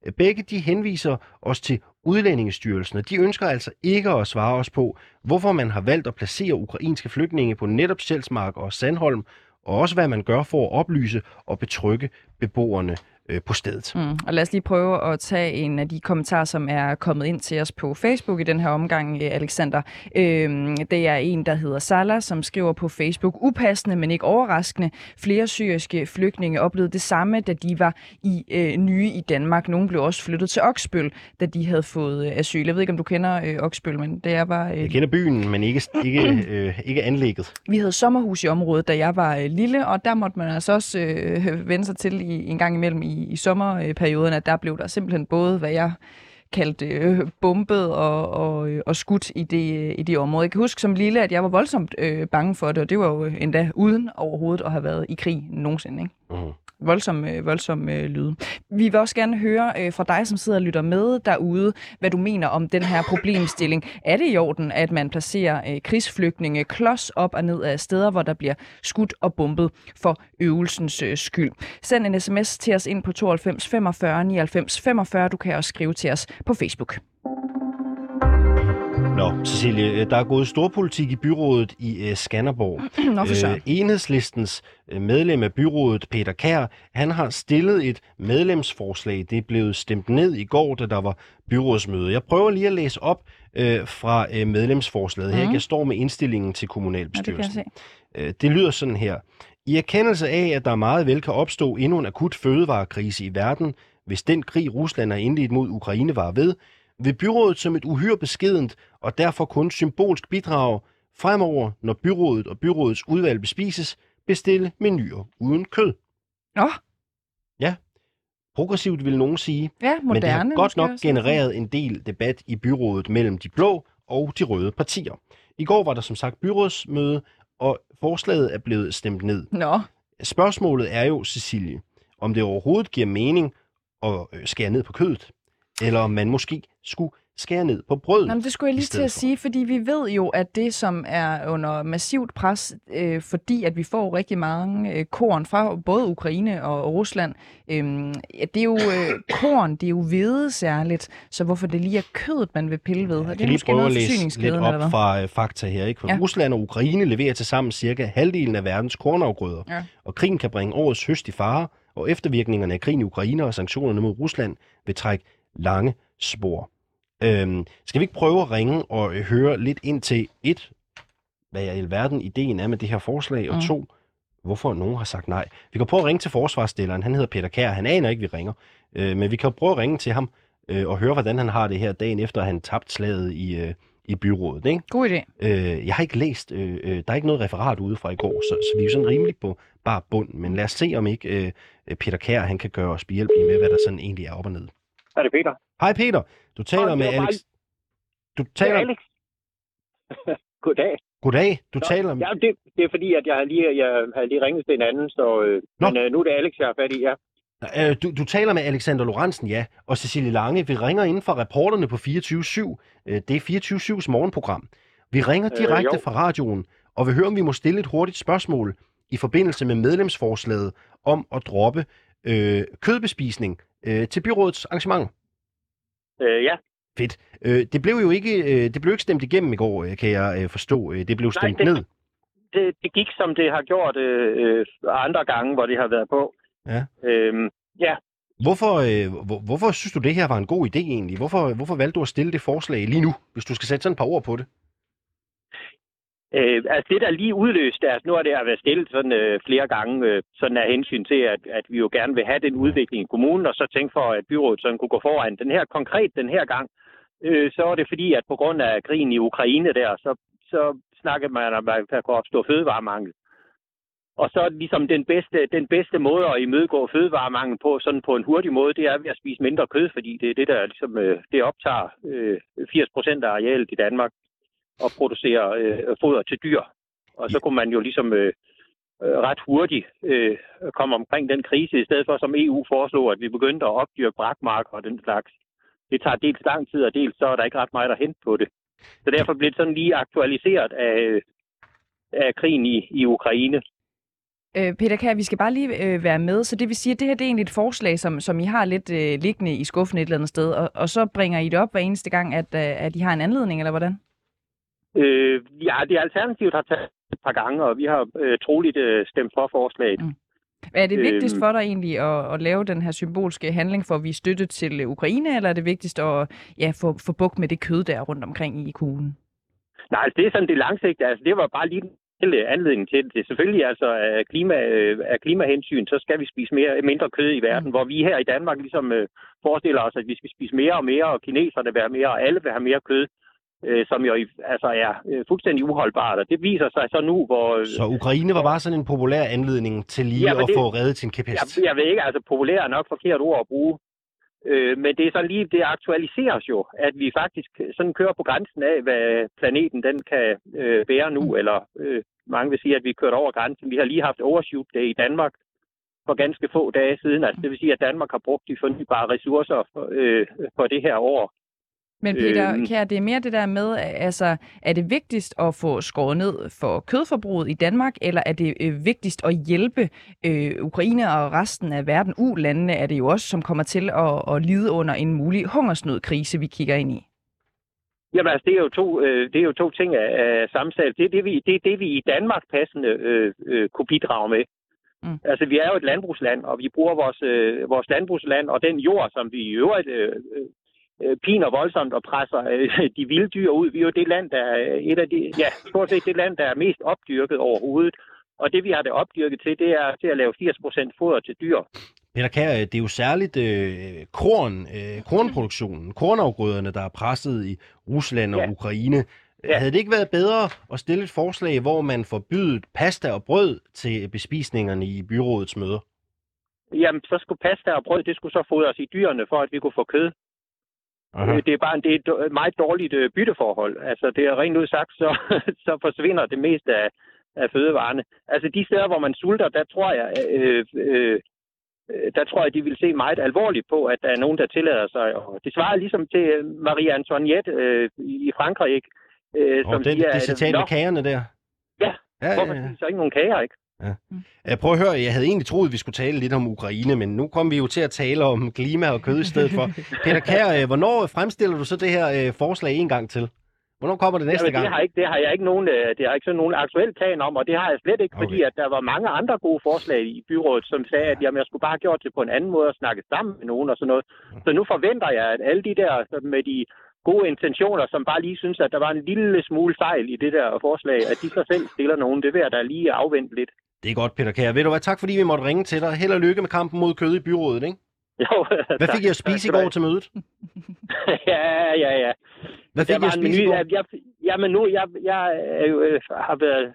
Øh, begge de henviser os til Udlændingestyrelsen, og de ønsker altså ikke at svare os på, hvorfor man har valgt at placere ukrainske flygtninge på netop Sjælsmark og Sandholm, og også hvad man gør for at oplyse og betrygge beboerne øh, på stedet. Mm. Og lad os lige prøve at tage en af de kommentarer, som er kommet ind til os på Facebook i den her omgang, øh, Alexander. Øhm, det er en, der hedder Salah, som skriver på Facebook, upassende, men ikke overraskende. Flere syriske flygtninge oplevede det samme, da de var i øh, nye i Danmark. Nogle blev også flyttet til Oksbøl, da de havde fået øh, asyl. Jeg ved ikke, om du kender øh, Oksbøl, men det er bare... Øh... Jeg kender byen, men ikke, ikke, øh, ikke anlægget. Vi havde sommerhus i området, da jeg var øh, lille, og der måtte man altså også øh, vende sig til i, en gang imellem i i, sommerperioden, at der blev der simpelthen både, hvad jeg kaldte øh, bombet og, og, øh, og skudt i det, øh, i det område. Jeg kan huske som lille, at jeg var voldsomt øh, bange for det, og det var jo øh, endda uden overhovedet at have været i krig nogensinde. Ikke? Uh-huh voldsom, voldsomme voldsom øh, lyde. Vi vil også gerne høre øh, fra dig, som sidder og lytter med derude, hvad du mener om den her problemstilling. Er det i orden, at man placerer øh, krigsflygtninge klods op og ned af steder, hvor der bliver skudt og bombet for øvelsens øh, skyld? Send en sms til os ind på 92 45 99 45. Du kan også skrive til os på Facebook. Nå, Cecilie, øh, der er gået storpolitik i byrådet i uh, Skanderborg. Nå, for uh, enhedslistens medlem af byrådet, Peter Kær, han har stillet et medlemsforslag. Det er blevet stemt ned i går, da der var byrådsmøde. Jeg prøver lige at læse op uh, fra uh, medlemsforslaget mm. her. Mhm. Jeg står med indstillingen til kommunalbestyrelsen. Ja, det, uh, det lyder sådan her. I erkendelse af, at der meget vel kan opstå endnu en akut fødevarekrise i verden, hvis den krig, Rusland er indledt mod Ukraine, var ved, vil byrådet som et uhyre beskedent og derfor kun symbolsk bidrag fremover, når byrådet og byrådets udvalg bespises, bestille menuer uden kød. Nå. Ja. Progressivt vil nogen sige. Ja, moderne, men det har godt nok genereret en del debat i byrådet mellem de blå og de røde partier. I går var der som sagt byrådsmøde, og forslaget er blevet stemt ned. Nå. Spørgsmålet er jo, Cecilie, om det overhovedet giver mening at øh, skære ned på kødet eller om man måske skulle skære ned på brød. Jamen, det skulle jeg lige til at for. sige, fordi vi ved jo, at det, som er under massivt pres, øh, fordi at vi får rigtig mange øh, korn fra både Ukraine og, Rusland, øh, det er jo øh, korn, det er jo hvide særligt, så hvorfor det lige er kødet, man vil pille ved? Ja, jeg kan lige prøve at læse lidt op fra øh, fakta her. Ikke? For ja. Rusland og Ukraine leverer til sammen cirka halvdelen af verdens kornafgrøder, ja. og krigen kan bringe årets høst i fare, og eftervirkningerne af krigen i Ukraine og sanktionerne mod Rusland vil trække lange spor. Øhm, skal vi ikke prøve at ringe og øh, høre lidt ind til et, hvad i alverden ideen er med det her forslag, og mm. to, hvorfor nogen har sagt nej. Vi kan prøve at ringe til forsvarsstilleren, han hedder Peter Kær, han aner ikke, vi ringer, øh, men vi kan prøve at ringe til ham øh, og høre, hvordan han har det her dagen efter, at han tabt slaget i, øh, i byrådet. Ikke? God idé. Øh, jeg har ikke læst, øh, øh, der er ikke noget referat ude fra i går, så, så vi er jo sådan rimelig på bare bund, men lad os se, om ikke øh, Peter Kær, han kan gøre os behjælpelige med, hvad der sådan egentlig er op og ned. Er det Peter? Hej Peter. Du taler Hej, med Alex. Bare... Du taler... Det er Alex. Goddag. Goddag. Du Nå, taler med... Ja, det, det er fordi, at jeg har lige, jeg har lige ringet til en anden, så... Øh, men øh, nu er det Alex, jeg har fat i, ja. Øh, du, du taler med Alexander Lorentzen, ja, og Cecilie Lange. Vi ringer ind fra reporterne på 24-7. Øh, det er 24-7's morgenprogram. Vi ringer øh, direkte øh, fra radioen, og vil høre, om vi må stille et hurtigt spørgsmål i forbindelse med medlemsforslaget om at droppe øh, kødbespisning øh, til byrådets arrangement. Øh, ja. Fedt. Øh, det blev jo ikke, øh, det blev ikke stemt igennem i går, øh, kan jeg øh, forstå. Øh, det blev stemt Nej, det, ned. Det, det gik, som det har gjort øh, øh, andre gange, hvor det har været på. Ja. Øhm, ja. Hvorfor, øh, hvor, hvorfor synes du, det her var en god idé egentlig? Hvorfor, hvorfor valgte du at stille det forslag lige nu, hvis du skal sætte sådan et par ord på det? Øh, altså det, der lige udløst, altså nu har det været stillet sådan øh, flere gange, øh, sådan af hensyn til, at, at vi jo gerne vil have den udvikling i kommunen, og så tænke for, at byrådet sådan kunne gå foran. Den her konkret den her gang, øh, så er det fordi, at på grund af krigen i Ukraine der, så, så snakker man om, at der kunne opstå fødevaremangel. Og så ligesom den bedste, den bedste måde at imødegå fødevaremangel på, sådan på en hurtig måde, det er ved at spise mindre kød, fordi det er det, der ligesom, øh, det optager øh, 80 procent af arealet i Danmark at producere øh, foder til dyr. Og så kunne man jo ligesom øh, øh, ret hurtigt øh, komme omkring den krise, i stedet for som EU foreslog, at vi begyndte at opdyrke brakmarker og den slags. Det tager dels lang tid, og dels så er der ikke ret meget at hente på det. Så derfor blev det sådan lige aktualiseret af, af krigen i, i Ukraine. Øh, Peter Kær, vi skal bare lige øh, være med, så det vil sige, at det her det er egentlig et forslag, som, som I har lidt øh, liggende i skuffen et eller andet sted, og, og så bringer I det op hver eneste gang, at, øh, at I har en anledning, eller hvordan? Øh, ja, det Alternativet har taget et par gange, og vi har øh, troligt øh, stemt for forslaget. Mm. Er det vigtigst for dig egentlig at, at lave den her symbolske handling for at vise støtte til Ukraine, eller er det vigtigst at ja, få, få bukt med det kød der rundt omkring i kuglen? Nej, altså, det er sådan det langsigtede. Altså, det var bare lige den anledning til det. Selvfølgelig altså af, klima, af klimahensyn, så skal vi spise mere, mindre kød i verden, mm. hvor vi her i Danmark ligesom øh, forestiller os, at vi skal spise mere og mere, og kineserne vil have mere, og alle vil have mere kød øh, som jo altså er øh, fuldstændig uholdbart. Og det viser sig så nu, hvor... Øh, så Ukraine var bare sådan en populær anledning til lige ja, at det, få reddet sin kæphest? Jeg, jeg ved ikke, altså populær er nok forkert ord at bruge. Øh, men det er så lige, det aktualiseres jo, at vi faktisk sådan kører på grænsen af, hvad planeten den kan øh, bære nu, mm. eller øh, mange vil sige, at vi er kørt over grænsen. Vi har lige haft overshoot det i Danmark for ganske få dage siden. Altså, det vil sige, at Danmark har brugt de fornybare ressourcer for, øh, for det her år. Men Peter øh, Kjær, det er mere det der med, altså, er det vigtigst at få skåret ned for kødforbruget i Danmark, eller er det øh, vigtigst at hjælpe øh, Ukraine og resten af verden, U-landene, er det jo også, som kommer til at, at lide under en mulig hungersnødkrise, vi kigger ind i? Jamen altså, det er jo to, øh, det er jo to ting af, af samtale. Det er det, vi, det er det, vi i Danmark passende øh, øh, kunne bidrage med. Mm. Altså, vi er jo et landbrugsland, og vi bruger vores, øh, vores landbrugsland og den jord, som vi i øvrigt øh, piner voldsomt og presser øh, de vilde dyr ud. Vi er jo det land, der er et af de, ja, stort set det land, der er mest opdyrket overhovedet. Og det, vi har det opdyrket til, det er til at lave 80% foder til dyr. Peter Kær, det er jo særligt øh, korn, øh, kornproduktionen, kornafgrøderne, der er presset i Rusland og ja. Ukraine. Ja. Havde det ikke været bedre at stille et forslag, hvor man forbydet pasta og brød til bespisningerne i byrådets møder? Jamen, så skulle pasta og brød, det skulle så fodres i dyrene, for at vi kunne få kød. Aha. Det er bare det er et meget dårligt øh, bytteforhold. Altså, det er rent ud sagt, så, så forsvinder det meste af, af fødevarene. Altså, de steder, hvor man sulter, der tror jeg, øh, øh, der tror jeg, de vil se meget alvorligt på, at der er nogen, der tillader sig. Og det svarer ligesom til Marie Antoinette øh, i Frankrig, ikke? Øh, som den, siger, det citat med kagerne der. Ja, ja hvorfor ja, ja. så ikke nogen kager, ikke? Ja. Jeg prøver at høre, jeg havde egentlig troet, at vi skulle tale lidt om Ukraine, men nu kom vi jo til at tale om klima og kød i stedet for. Peter Kær, øh, hvornår fremstiller du så det her øh, forslag en gang til? Hvornår kommer det næste Jamen, gang? Det har, ikke, det har jeg ikke nogen, øh, det har ikke sådan nogen aktuel plan om, og det har jeg slet ikke, okay. fordi at der var mange andre gode forslag i byrådet, som sagde, at jamen, jeg skulle bare have gjort det på en anden måde og snakke sammen med nogen og sådan noget. Så nu forventer jeg, at alle de der med de gode intentioner, som bare lige synes, at der var en lille smule fejl i det der forslag, at de så selv stiller nogen. Det vil jeg da lige afvente lidt. Det er godt, Peter Kær. Ved du hvad, tak fordi vi måtte ringe til dig. Held og lykke med kampen mod kød i byrådet, ikke? Jo, Hvad fik I at spise i går til mødet? ja, ja, ja. Hvad fik I at spise i går? Jeg, jamen nu, jeg, jeg, jeg, øh, har været...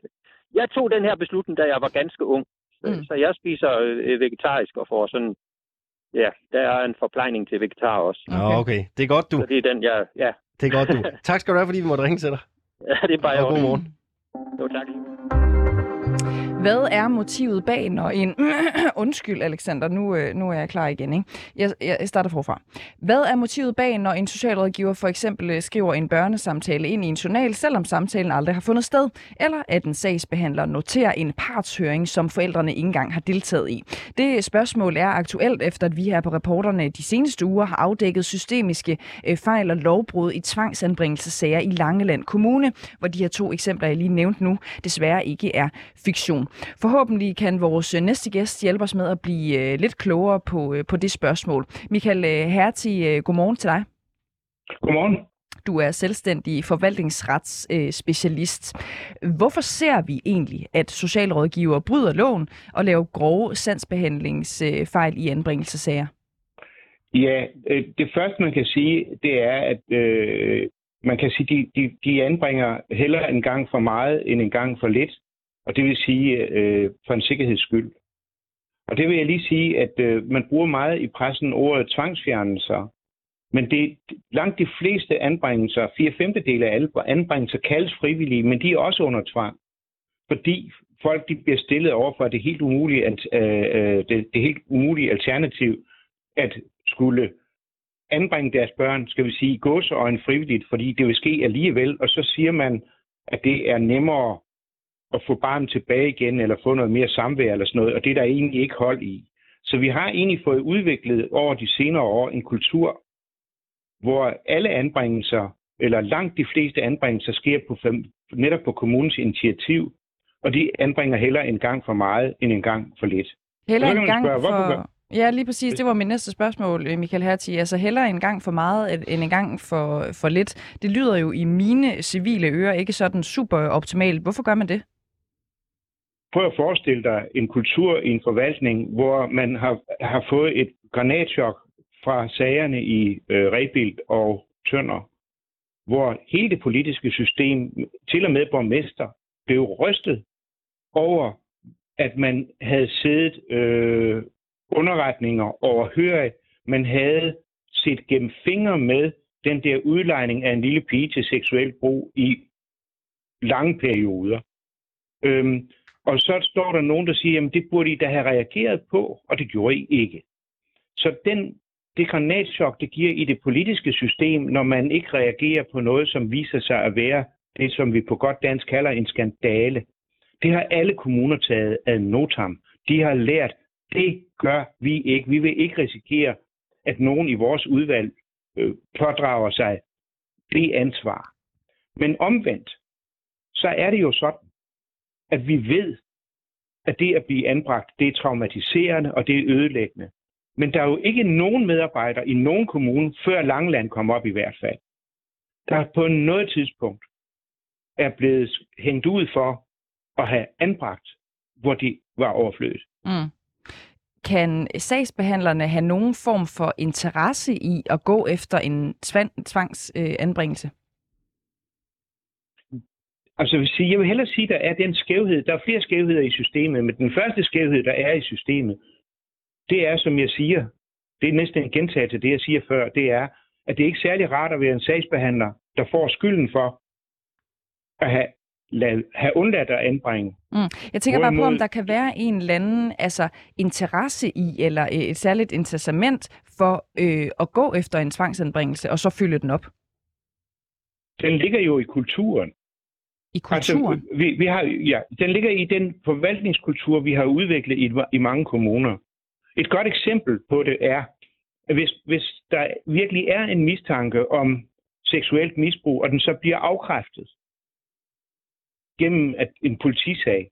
Jeg tog den her beslutning, da jeg var ganske ung. Mm. Så jeg spiser øh, vegetarisk og får sådan... Ja, der er en forplejning til vegetar også. Okay. okay. Det er godt, du. Så det er den, jeg... Ja. Det er godt, du. tak skal du have, fordi vi måtte ringe til dig. Ja, det er bare og god morgen. Jo, tak. Hvad er motivet bag, når en... Undskyld, Alexander, nu, øh, nu er jeg klar igen. Ikke? Jeg, jeg starter forfra. Hvad er motivet bag, når en socialrådgiver for eksempel øh, skriver en børnesamtale ind i en journal, selvom samtalen aldrig har fundet sted? Eller at en sagsbehandler noterer en partshøring, som forældrene ikke engang har deltaget i? Det spørgsmål er aktuelt, efter at vi her på reporterne de seneste uger har afdækket systemiske øh, fejl og lovbrud i tvangsanbringelsesager i Langeland Kommune, hvor de her to eksempler, jeg lige nævnte nu, desværre ikke er fiktion. Forhåbentlig kan vores øh, næste gæst hjælpe os med at blive øh, lidt klogere på, øh, på det spørgsmål. Michael Herti, godmorgen til dig. Godmorgen. Du er selvstændig forvaltningsretsspecialist. Hvorfor ser vi egentlig, at socialrådgiver bryder loven og laver grove sandsbehandlingsfejl i anbringelsesager? Ja, det første man kan sige, det er, at øh, man kan sige, de, de, de anbringer heller en gang for meget end en gang for lidt og det vil sige øh, for en sikkerheds skyld. Og det vil jeg lige sige, at øh, man bruger meget i pressen ordet tvangsfjernelser, men det langt de fleste anbringelser, fire femtedele af alle anbringelser, kaldes frivillige, men de er også under tvang. Fordi folk de bliver stillet over for det helt umulige, at, øh, øh, det, det helt umulige alternativ at skulle anbringe deres børn, skal vi sige, gåseøjne frivilligt, fordi det vil ske alligevel, og så siger man, at det er nemmere at få barnet tilbage igen, eller få noget mere samvær eller sådan noget, og det er der egentlig ikke hold i. Så vi har egentlig fået udviklet over de senere år en kultur, hvor alle anbringelser, eller langt de fleste anbringelser, sker på fem, netop på kommunens initiativ, og de anbringer heller en gang for meget, end en gang for lidt. Heller en gang spørge, for... Ja, lige præcis. Det var min næste spørgsmål, øh, Michael Hertig. Altså heller en gang for meget, end en gang for, for lidt. Det lyder jo i mine civile ører ikke sådan super optimalt. Hvorfor gør man det? Prøv at forestille dig en kultur i en forvaltning, hvor man har, har fået et granatchok fra sagerne i øh, Rebild og Tønder, hvor hele det politiske system, til og med borgmester, blev rystet over, at man havde siddet øh, underretninger overhørig. Man havde set gennem fingre med den der udlejning af en lille pige til seksuel brug i lange perioder. Øhm, og så står der nogen, der siger, at det burde I da have reageret på, og det gjorde I ikke. Så den, det granatschok, det giver i det politiske system, når man ikke reagerer på noget, som viser sig at være det, som vi på godt dansk kalder en skandale. Det har alle kommuner taget ad notam. De har lært, det gør vi ikke. Vi vil ikke risikere, at nogen i vores udvalg øh, pådrager sig det ansvar. Men omvendt, så er det jo sådan, at vi ved, at det at blive anbragt, det er traumatiserende og det er ødelæggende. Men der er jo ikke nogen medarbejder i nogen kommune, før Langland kom op i hvert fald, der på noget tidspunkt er blevet hængt ud for at have anbragt, hvor de var overflødet. Mm. Kan sagsbehandlerne have nogen form for interesse i at gå efter en tvangsanbringelse? Altså, jeg vil, sige, jeg vil hellere sige, at der er den skævhed. Der er flere skævheder i systemet, men den første skævhed, der er i systemet, det er, som jeg siger, det er næsten en gentagelse af det, jeg siger før, det er, at det er ikke særlig rart at være en sagsbehandler, der får skylden for at have, lad, have undladt at anbringe. Mm. Jeg tænker Hvorimod... bare på, om der kan være en eller anden altså, interesse i, eller et særligt incitament for øh, at gå efter en tvangsanbringelse, og så fylde den op. Den ligger jo i kulturen. I altså, kulturen? Altså, vi, vi har, ja, den ligger i den forvaltningskultur, vi har udviklet i, i mange kommuner. Et godt eksempel på det er, at hvis, hvis der virkelig er en mistanke om seksuelt misbrug, og den så bliver afkræftet gennem at en politisag,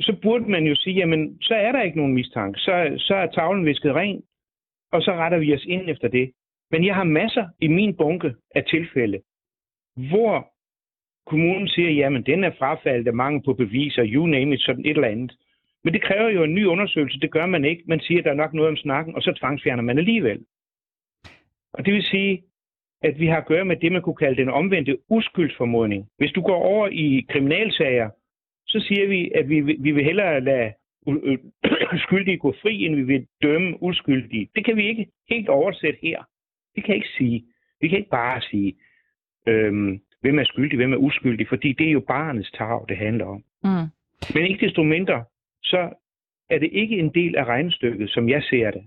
så burde man jo sige, jamen, så er der ikke nogen mistanke. Så, så er tavlen visket ren, og så retter vi os ind efter det. Men jeg har masser i min bunke af tilfælde, hvor kommunen siger, jamen den er frafaldet af mangel på beviser, you name it, sådan et eller andet. Men det kræver jo en ny undersøgelse, det gør man ikke. Man siger, at der er nok noget om snakken, og så tvangsfjerner man alligevel. Og det vil sige, at vi har at gøre med det, man kunne kalde den omvendte uskyldsformodning. Hvis du går over i kriminalsager, så siger vi, at vi, vi vil hellere lade skyldige gå fri, end vi vil dømme uskyldige. Det kan vi ikke helt oversætte her. Det kan ikke sige. Vi kan ikke bare sige, øhm, hvem er skyldig, hvem er uskyldig, fordi det er jo barnets tag, det handler om. Mm. Men ikke desto mindre, så er det ikke en del af regnestykket, som jeg ser det.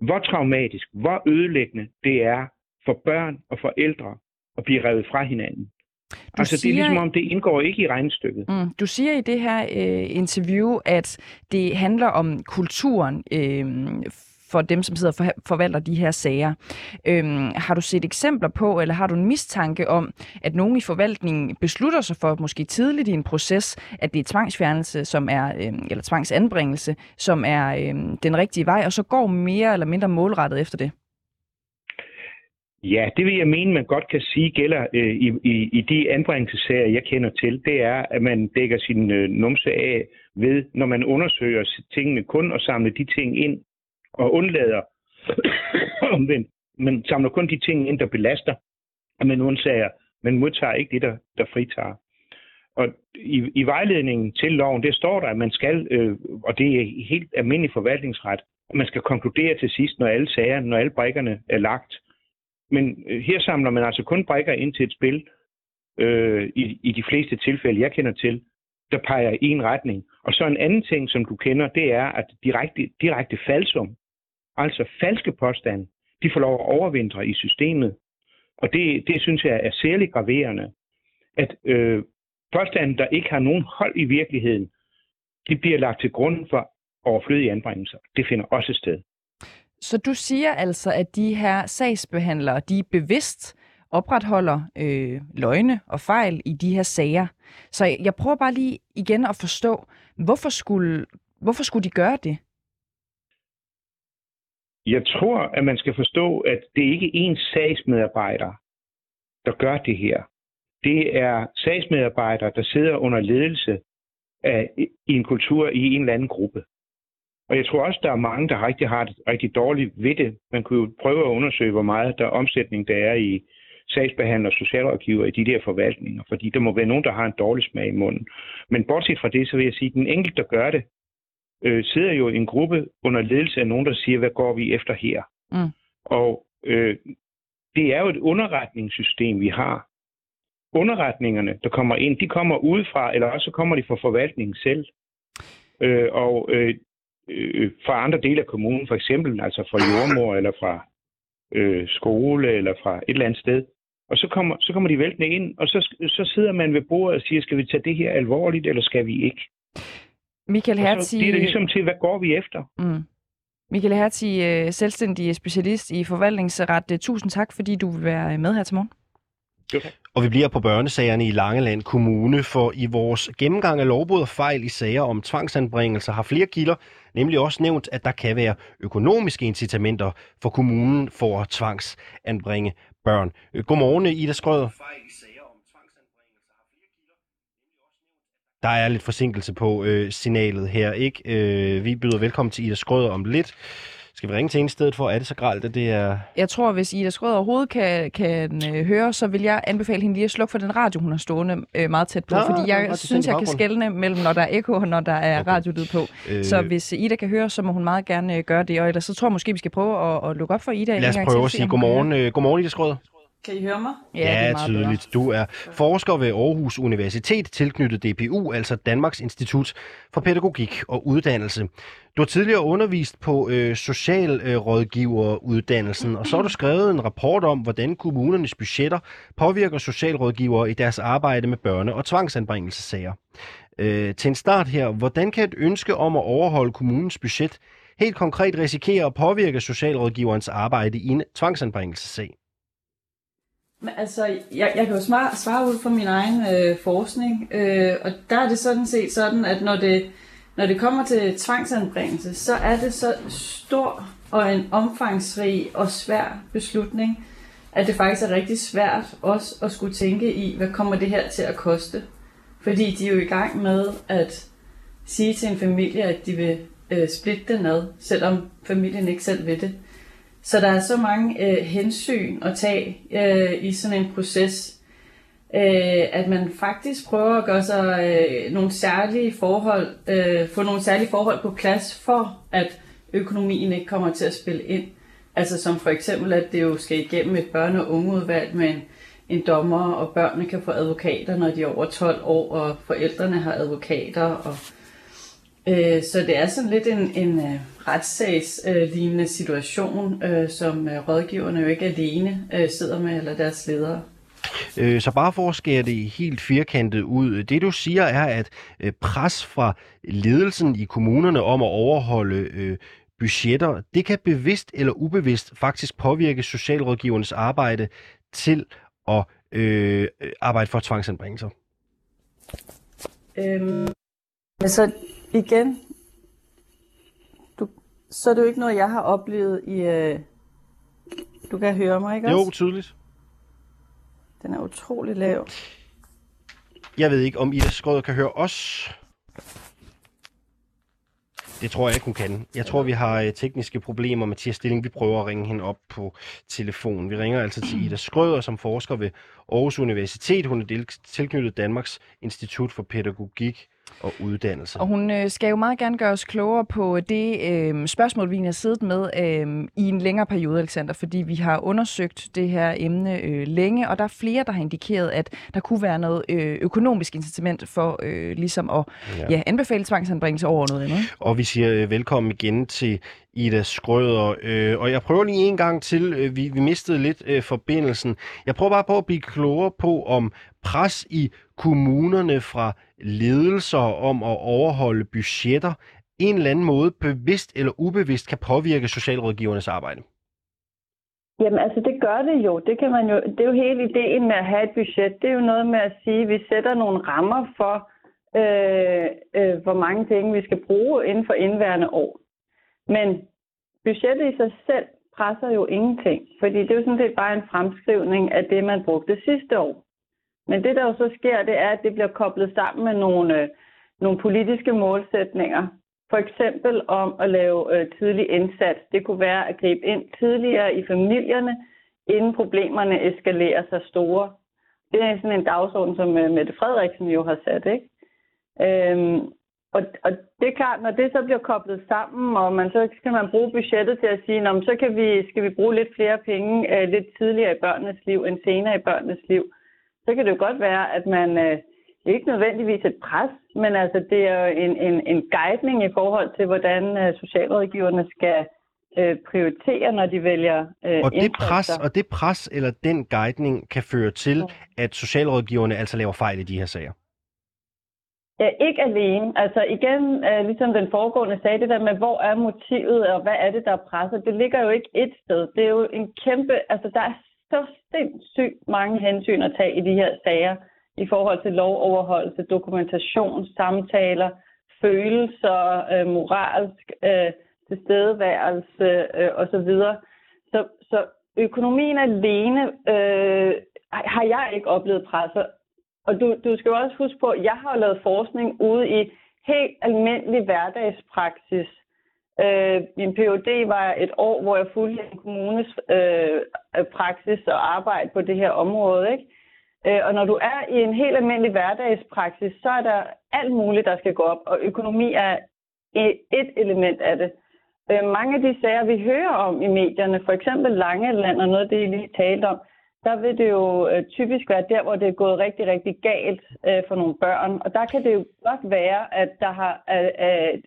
Hvor traumatisk, hvor ødelæggende det er for børn og forældre at blive revet fra hinanden. Du altså siger, det er ligesom om, det indgår ikke i regnestykket. Mm, du siger i det her øh, interview, at det handler om kulturen øh, for dem, som sidder og for, forvalter de her sager. Øhm, har du set eksempler på, eller har du en mistanke om, at nogen i forvaltningen beslutter sig for, måske tidligt i en proces, at det er tvangsfjernelse, som er, øhm, eller tvangsanbringelse, som er øhm, den rigtige vej, og så går mere eller mindre målrettet efter det? Ja, det vil jeg mene, man godt kan sige gælder øh, i, i, i de anbringelsessager, jeg kender til. Det er, at man dækker sin øh, numse af ved, når man undersøger tingene, kun og samle de ting ind, og undlader omvendt. Man samler kun de ting ind, der belaster, og man undsager, men modtager ikke det, der, der fritager. Og i, i vejledningen til loven, det står der, at man skal, øh, og det er helt almindelig forvaltningsret, at man skal konkludere til sidst, når alle sager, når alle brækkerne er lagt. Men øh, her samler man altså kun brækker ind til et spil, øh, i, i de fleste tilfælde, jeg kender til, der peger i en retning. Og så en anden ting, som du kender, det er, at direkte, direkte falsum, altså falske påstande, de får lov at overvintre i systemet. Og det, det synes jeg er særligt graverende, at øh, påstande, der ikke har nogen hold i virkeligheden, de bliver lagt til grund for overflødige anbringelser. Det finder også sted. Så du siger altså, at de her sagsbehandlere, de bevidst opretholder øh, løgne og fejl i de her sager. Så jeg prøver bare lige igen at forstå, hvorfor skulle, hvorfor skulle de gøre det? Jeg tror, at man skal forstå, at det ikke er én sagsmedarbejder, der gør det her. Det er sagsmedarbejdere, der sidder under ledelse af, i en kultur i en eller anden gruppe. Og jeg tror også, der er mange, der rigtig har det rigtig dårligt ved det. Man kunne jo prøve at undersøge, hvor meget der omsætning der er i sagsbehandler og socialrådgiver i de der forvaltninger, fordi der må være nogen, der har en dårlig smag i munden. Men bortset fra det, så vil jeg sige, at den enkelte, der gør det, øh, sidder jo en gruppe under ledelse af nogen, der siger, hvad går vi efter her? Mm. Og øh, det er jo et underretningssystem, vi har. Underretningerne, der kommer ind, de kommer udefra, eller også kommer de fra forvaltningen selv. Øh, og øh, øh, fra andre dele af kommunen, for eksempel altså fra jordmor eller fra øh, skole eller fra et eller andet sted. Og så kommer, så kommer de væltende ind, og så, så sidder man ved bordet og siger, skal vi tage det her alvorligt, eller skal vi ikke? Michael Hertz... Det er det ligesom til, hvad går vi efter? Mm. Michael Hertz, øh, selvstændig specialist i forvaltningsret. Øh, tusind tak, fordi du vil være med her til morgen. Okay. Og vi bliver på børnesagerne i Langeland Kommune, for i vores gennemgang af lovbrud og fejl i sager om tvangsanbringelser har flere kilder nemlig også nævnt, at der kan være økonomiske incitamenter for kommunen for at tvangsanbringe børn. Godmorgen, Ida Skrøder. Der er lidt forsinkelse på øh, signalet her, ikke? Øh, vi byder velkommen til Ida Skrøder om lidt. Skal vi ringe til en stedet for? Er det så gralt, at det er... Jeg tror, hvis Ida Skrøder overhovedet kan, kan øh, høre, så vil jeg anbefale hende lige at slukke for den radio, hun har stående øh, meget tæt på. Nå, fordi jeg synes, jeg kan skelne mellem, når der er ekko og når der er okay. radiolyd på. Øh... Så hvis Ida kan høre, så må hun meget gerne øh, gøre det. Og ellers så tror jeg måske, vi skal prøve at, at lukke op for Ida. Lad os prøve at sige godmorgen. Øh, godmorgen, Ida Skrøder. Kan I høre mig? Ja, ja det er tydeligt. Bedre. Du er forsker ved Aarhus Universitet, tilknyttet DPU, altså Danmarks Institut for Pædagogik og Uddannelse. Du har tidligere undervist på øh, socialrådgiveruddannelsen, og så har du skrevet en rapport om, hvordan kommunernes budgetter påvirker socialrådgivere i deres arbejde med børne- og tvangsanbringelsessager. Øh, til en start her, hvordan kan et ønske om at overholde kommunens budget helt konkret risikere at påvirke socialrådgiverens arbejde i en tvangsanbringelsessag? Men altså, jeg, jeg kan jo svare, svare ud fra min egen øh, forskning, øh, og der er det sådan set sådan, at når det, når det kommer til tvangsanbringelse, så er det så stor og en omfangsrig og svær beslutning, at det faktisk er rigtig svært også at skulle tænke i, hvad kommer det her til at koste. Fordi de er jo i gang med at sige til en familie, at de vil øh, splitte den ad, selvom familien ikke selv vil det. Så der er så mange øh, hensyn at tage øh, i sådan en proces, øh, at man faktisk prøver at gøre sig øh, nogle særlige forhold, øh, få nogle særlige forhold på plads for, at økonomien ikke kommer til at spille ind. Altså som for eksempel, at det jo skal igennem et børne- og ungeudvalg med en, en dommer, og børnene kan få advokater, når de er over 12 år, og forældrene har advokater, og Øh, så det er sådan lidt en, en uh, retssagslignende situation, uh, som uh, rådgiverne jo ikke alene uh, sidder med, eller deres ledere. Øh, så bare for at skære det helt firkantet ud. Det du siger er, at pres fra ledelsen i kommunerne om at overholde øh, budgetter, det kan bevidst eller ubevidst faktisk påvirke socialrådgivernes arbejde til at øh, arbejde for tvangsanbringelser. Øhm, altså, igen, du, så er det jo ikke noget, jeg har oplevet i... Øh, du kan høre mig, ikke også? Jo, tydeligt. Den er utrolig lav. Jeg ved ikke, om Ida Skrøder kan høre os. Det tror jeg ikke, hun kan. Jeg tror, vi har øh, tekniske problemer. Mathias Stilling, vi prøver at ringe hende op på telefon. Vi ringer altså til Ida Skrøder, som forsker ved Aarhus Universitet. Hun er tilknyttet Danmarks Institut for Pædagogik og uddannelse. Og hun øh, skal jo meget gerne gøre os klogere på det øh, spørgsmål, vi har siddet med øh, i en længere periode, Alexander, fordi vi har undersøgt det her emne øh, længe, og der er flere, der har indikeret, at der kunne være noget øh, økonomisk incitament for øh, ligesom at ja. Ja, anbefale tvangsanbringelse over noget andet. Og vi siger øh, velkommen igen til Ida Skrøder. Øh, og jeg prøver lige en gang til. Øh, vi, vi mistede lidt øh, forbindelsen. Jeg prøver bare på at blive klogere på, om pres i kommunerne fra ledelser om at overholde budgetter en eller anden måde, bevidst eller ubevidst, kan påvirke socialrådgivernes arbejde? Jamen altså, det gør det jo. Det, kan man jo. det er jo hele ideen med at have et budget. Det er jo noget med at sige, at vi sætter nogle rammer for, øh, øh, hvor mange penge vi skal bruge inden for indværende år. Men budgettet i sig selv presser jo ingenting, fordi det er jo sådan set bare en fremskrivning af det, man brugte sidste år. Men det, der jo så sker, det er, at det bliver koblet sammen med nogle, øh, nogle politiske målsætninger. For eksempel om at lave øh, tidlig indsats. Det kunne være at gribe ind tidligere i familierne, inden problemerne eskalerer sig store. Det er sådan en dagsorden, som øh, Mette Frederiksen jo har sat. Ikke? Øhm, og, og det er klart, når det så bliver koblet sammen, og man så skal man bruge budgettet til at sige, så kan vi, skal vi bruge lidt flere penge øh, lidt tidligere i børnenes liv end senere i børnenes liv så kan det jo godt være, at man øh, ikke nødvendigvis et pres, men altså det er jo en, en, en guidning i forhold til, hvordan øh, socialrådgiverne skal øh, prioritere, når de vælger øh, og det pres Og det pres eller den guidning kan føre til, at socialrådgiverne altså laver fejl i de her sager? Ja, ikke alene. Altså igen, øh, ligesom den foregående sagde, det der med, hvor er motivet, og hvad er det, der presser, det ligger jo ikke et sted. Det er jo en kæmpe, altså der er så sindssygt mange hensyn at tage i de her sager i forhold til lovoverholdelse, dokumentation, samtaler, følelser, øh, moralsk øh, tilstedeværelse øh, osv. Så, så økonomien alene øh, har jeg ikke oplevet presser. Og du, du skal jo også huske på, at jeg har lavet forskning ude i helt almindelig hverdagspraksis Øh, min PhD var et år, hvor jeg fulgte en kommunes øh, praksis og arbejde på det her område. Ikke? Øh, og når du er i en helt almindelig hverdagspraksis, så er der alt muligt, der skal gå op, og økonomi er et element af det. Øh, mange af de sager, vi hører om i medierne, for eksempel Langeland og noget af det, I lige talte om, der vil det jo øh, typisk være der, hvor det er gået rigtig, rigtig galt øh, for nogle børn. Og der kan det jo godt være, at, der har, at,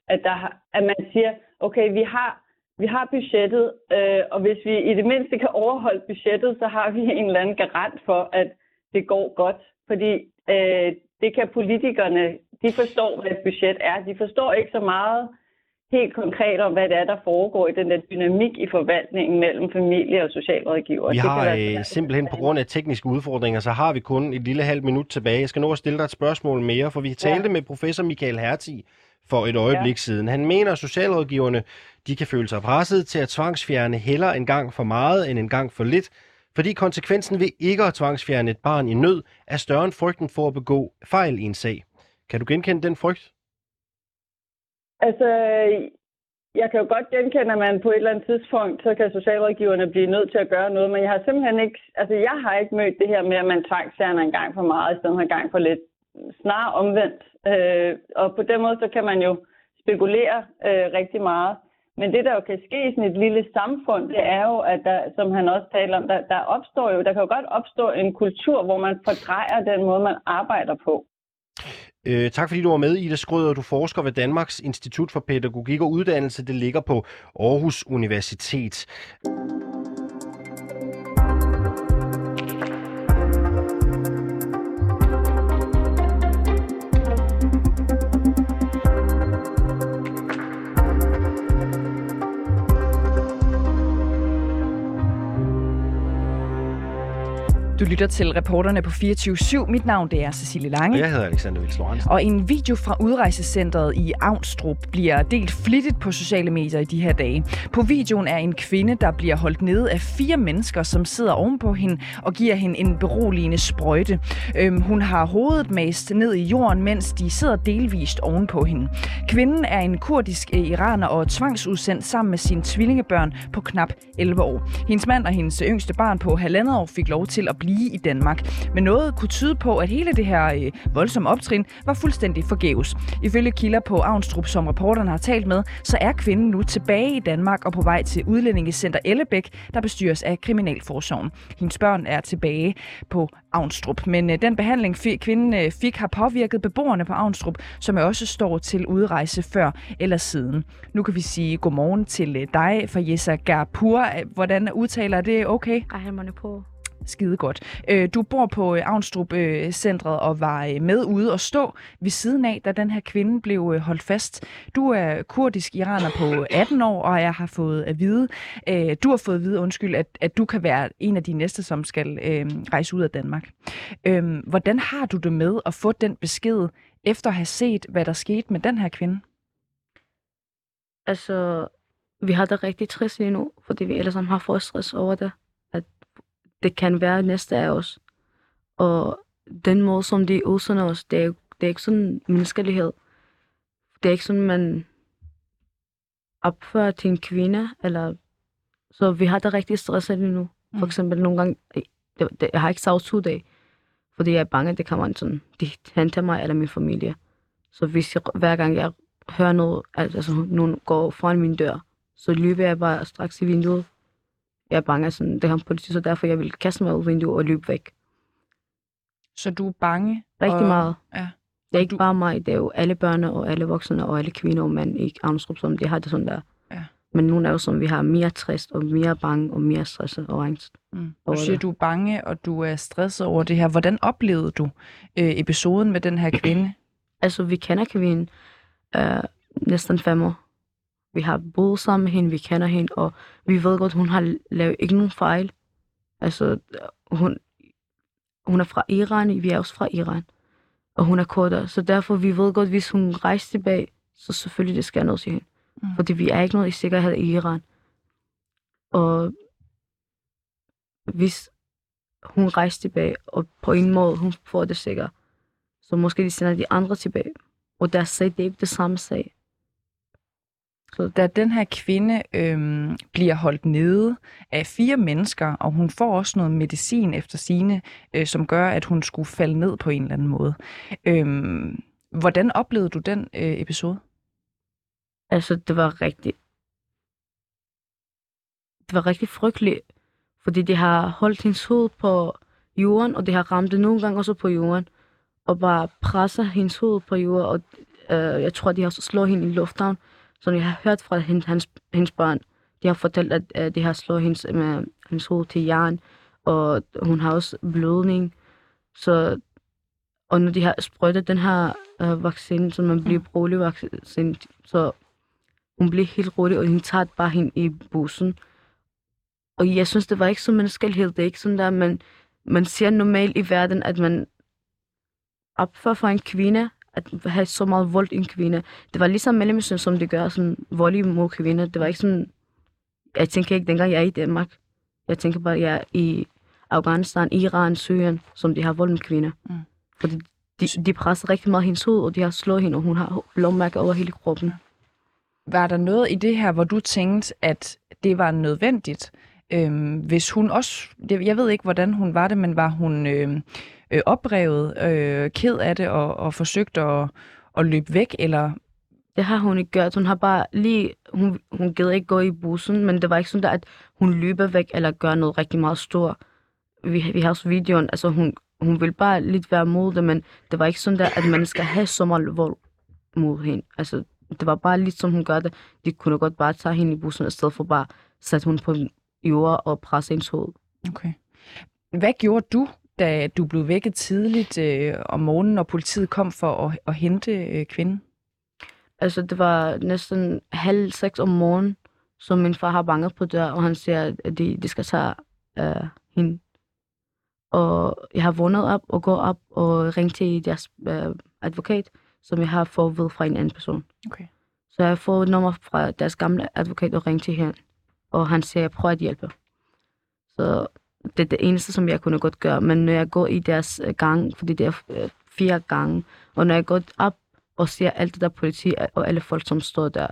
at, der har, at man siger, okay, vi har, vi har budgettet, øh, og hvis vi i det mindste kan overholde budgettet, så har vi en eller anden garant for, at det går godt. Fordi øh, det kan politikerne, de forstår, hvad et budget er. De forstår ikke så meget helt konkret om, hvad det er, der foregår i den der dynamik i forvaltningen mellem familie og socialrådgiver. Vi har øh, simpelthen på grund af tekniske udfordringer, så har vi kun et lille halvt minut tilbage. Jeg skal nå at stille dig et spørgsmål mere, for vi talte ja. med professor Michael Hertig for et øjeblik ja. siden. Han mener, at socialrådgiverne de kan føle sig presset til at tvangsfjerne heller en gang for meget end en gang for lidt, fordi konsekvensen ved ikke at tvangsfjerne et barn i nød er større end frygten for at begå fejl i en sag. Kan du genkende den frygt? Altså, jeg kan jo godt genkende, at man på et eller andet tidspunkt, så kan socialrådgiverne blive nødt til at gøre noget, men jeg har simpelthen ikke, altså jeg har ikke mødt det her med, at man tvangsfjerner en gang for meget, i stedet for en gang for lidt. Snarere omvendt. Øh, og på den måde, så kan man jo spekulere øh, rigtig meget. Men det, der jo kan ske i sådan et lille samfund, det er jo, at der, som han også taler om, der, der opstår jo, der kan jo godt opstå en kultur, hvor man fordrejer den måde, man arbejder på. Øh, tak fordi du var med, Ida Skrøder. Du forsker ved Danmarks Institut for Pædagogik og Uddannelse. Det ligger på Aarhus Universitet. Du lytter til reporterne på 24-7. Mit navn det er Cecilie Lange. Og jeg hedder Alexander Vils Og en video fra udrejsecentret i Avnstrup bliver delt flittigt på sociale medier i de her dage. På videoen er en kvinde, der bliver holdt nede af fire mennesker, som sidder ovenpå hende og giver hende en beroligende sprøjte. Øhm, hun har hovedet mast ned i jorden, mens de sidder delvist ovenpå hende. Kvinden er en kurdisk øh, iraner og tvangsudsendt sammen med sine tvillingebørn på knap 11 år. Hendes mand og hendes yngste barn på halvandet år fik lov til at blive blive i Danmark. Men noget kunne tyde på, at hele det her øh, voldsomme optrin var fuldstændig forgæves. Ifølge kilder på Avnstrup, som reporterne har talt med, så er kvinden nu tilbage i Danmark og på vej til udlændingecenter Ellebæk, der bestyres af Kriminalforsorgen. Hendes børn er tilbage på Avnstrup. Men øh, den behandling, kvinden øh, fik, har påvirket beboerne på Avnstrup, som også står til udrejse før eller siden. Nu kan vi sige godmorgen til øh, dig, for Jessa Garpur. Hvordan udtaler det okay? Ej, på. Skide godt. Øh, du bor på øh, Avnstrup-centret øh, og var med ude og stå ved siden af, da den her kvinde blev holdt fast. Du er kurdisk iraner på 18 år, og jeg har fået at vide, du har fået at vide, undskyld, at, at du kan være en af de næste, som skal øh, rejse ud af Danmark. Øh, hvordan har du det med at få den besked, efter at have set, hvad der skete med den her kvinde? Altså, vi har det rigtig trist lige nu, fordi vi alle sammen har fået stress over det. At det kan være næste af os. Og den måde, som de udsender os, det er, det er ikke sådan menneskelighed. Det er ikke sådan, man opfører til en kvinde, eller så vi har det rigtig stresset lige nu. For mm. eksempel nogle gange, det, det, jeg har ikke dage, fordi jeg er bange, det kan man sådan, de henter mig eller min familie. Så hvis jeg, hver gang jeg hører noget, altså nogen går foran min dør, så løber jeg bare straks i vinduet. Jeg er bange, sådan, det har politi, så derfor jeg vil kaste mig ud vinduet og løbe væk. Så du er bange? Rigtig og... meget. Ja. Det er ikke du... bare mig, det er jo alle børn og alle voksne og alle kvinder og mænd i Arnstrup, som de har det sådan der. Ja. Men nogle er jo som vi har mere trist og mere bange og mere stresset og angst. Mm. Du siger, du er bange, og du er stresset over det her. Hvordan oplevede du øh, episoden med den her kvinde? altså, vi kender kvinden øh, næsten fem år. Vi har boet sammen med hende, vi kender hende, og vi ved godt, hun har lavet ikke nogen fejl. Altså, hun, hun er fra Iran, vi er også fra Iran, og hun er kortere. Så derfor, vi ved godt, hvis hun rejser tilbage, så selvfølgelig det skal noget til hende. Mm. Fordi vi er ikke noget i sikkerhed i Iran. Og hvis hun rejser tilbage, og på en måde hun får det sikkert, så måske de sender de andre tilbage. Og deres sag, det er ikke det samme sag. Så da den her kvinde øhm, bliver holdt nede af fire mennesker, og hun får også noget medicin efter sine, øh, som gør, at hun skulle falde ned på en eller anden måde. Øhm, hvordan oplevede du den øh, episode? Altså, det var rigtig... Det var rigtig frygteligt, fordi de har holdt hendes hoved på jorden, og de har ramt det nogle gange også på jorden, og bare presser hendes hoved på jorden, og øh, jeg tror, de har slået hende i lufthavn, som jeg har hørt fra hende, hans, hendes børn. De har fortalt, at øh, de har slået hendes, med hendes hoved til jern, og hun har også blødning. Så, og når de har sprøjtet den her øh, vaccine, så man bliver rolig vaccine, så hun bliver helt rolig, og hun tager bare hende i bussen. Og jeg synes, det var ikke så menneskelighed. Det er ikke sådan der, man, man ser normalt i verden, at man opfører for en kvinde, at have så meget vold i en kvinde. Det var ligesom Mellemøsten, som det gør, sådan vold mod kvinder. Det var ikke sådan, jeg tænker ikke dengang jeg er i Danmark. Jeg tænker bare, at jeg er i Afghanistan, Iran, Syrien, som de har vold med kvinder. Mm. Fordi de, de presser rigtig meget hendes hoved, og de har slået hende, og hun har blåmærker over hele kroppen. Var der noget i det her, hvor du tænkte, at det var nødvendigt? Øhm, hvis hun også, jeg ved ikke, hvordan hun var det, men var hun øhm, øh, øh, oprevet, øh, ked af det og, og forsøgt at, at løbe væk, eller det har hun ikke gjort. Hun har bare lige, hun, hun gider ikke gå i bussen, men det var ikke sådan der, at hun løber væk eller gør noget rigtig meget stort. Vi, vi har også videoen, altså hun, hun vil bare lidt være mod det, men det var ikke sådan der, at man skal have så meget vold mod hende. Altså, det var bare lidt som hun gør det. De kunne godt bare tage hende i bussen, i stedet for bare sætte hun på jord og presse hendes hoved. Okay. Hvad gjorde du, da du blev vækket tidligt øh, om morgenen, og politiet kom for at, at hente øh, kvinden? Altså, det var næsten halv seks om morgenen, så min far har banket på dør, og han siger, at de, de skal tage øh, hende. Og jeg har vundet op og gå op og ringe til deres øh, advokat, som jeg har fået ved fra en anden person. Okay. Så jeg har fået nummer fra deres gamle advokat og ringe til hende. Og han siger, prøver at hjælpe. Så det er det eneste, som jeg kunne godt gøre. Men når jeg går i deres øh, gang, fordi det er øh, fire gange, og når jeg går op og ser alt det der politi og alle folk, som står der,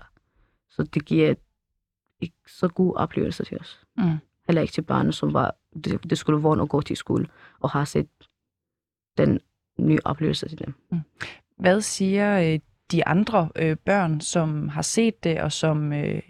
så det giver ikke så god oplevelse til os. Mm. Heller ikke til børnene, som var, det, det skulle vågne og gå til skole, og har set den nye oplevelse til dem. Hvad siger øh, de andre øh, børn, som har set det, og som, øh,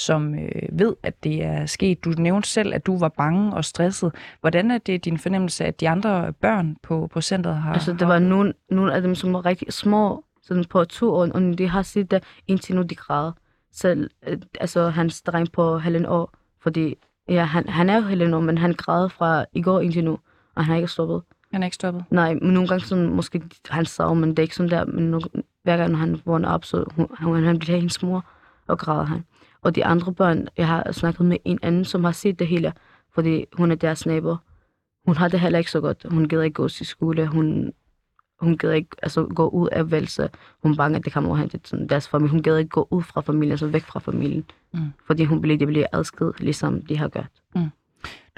som øh, ved, at det er sket? Du nævnte selv, at du var bange og stresset. Hvordan er det din fornemmelse, at de andre børn på, på centret har... Altså, der var nogle, nogle af dem, som var rigtig små, sådan på to år, og de har set det, indtil nu de græder. Selv, øh, altså, hans dreng på halvanden år, fordi ja, han, han er jo halvanden år, men han græder fra i går indtil nu, og han har ikke stoppet. Han er ikke stoppet? Nej, men nogle gange sådan, måske han sav, men det er ikke sådan der, men nogle, hver gang han vågner op, så hun, han, han bliver hendes mor, og græder han. Og de andre børn, jeg har snakket med en anden, som har set det hele, fordi hun er deres nabo. Hun har det heller ikke så godt. Hun gider ikke gå til skole. Hun, hun gider ikke altså, gå ud af valgse. Hun bange, at det kommer hen til sådan, deres familie. Hun gider ikke gå ud fra familien, altså væk fra familien. Mm. Fordi hun bliver, de bliver adskilt, ligesom de har gjort.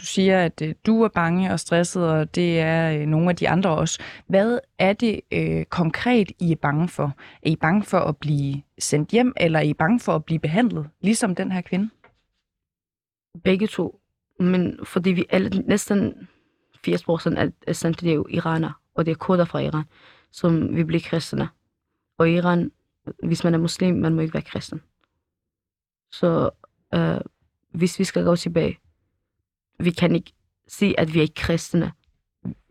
Du siger, at øh, du er bange og stresset, og det er øh, nogle af de andre også. Hvad er det øh, konkret, I er bange for? Er I bange for at blive sendt hjem, eller er I bange for at blive behandlet, ligesom den her kvinde? Begge to. Men fordi vi alle, næsten 80 procent af af sendt, det er jo iraner, og det er kurder fra Iran, som vi bliver kristne. Og i Iran, hvis man er muslim, man må ikke være kristen. Så øh, hvis vi skal gå tilbage, vi kan ikke sige, at vi er ikke kristne.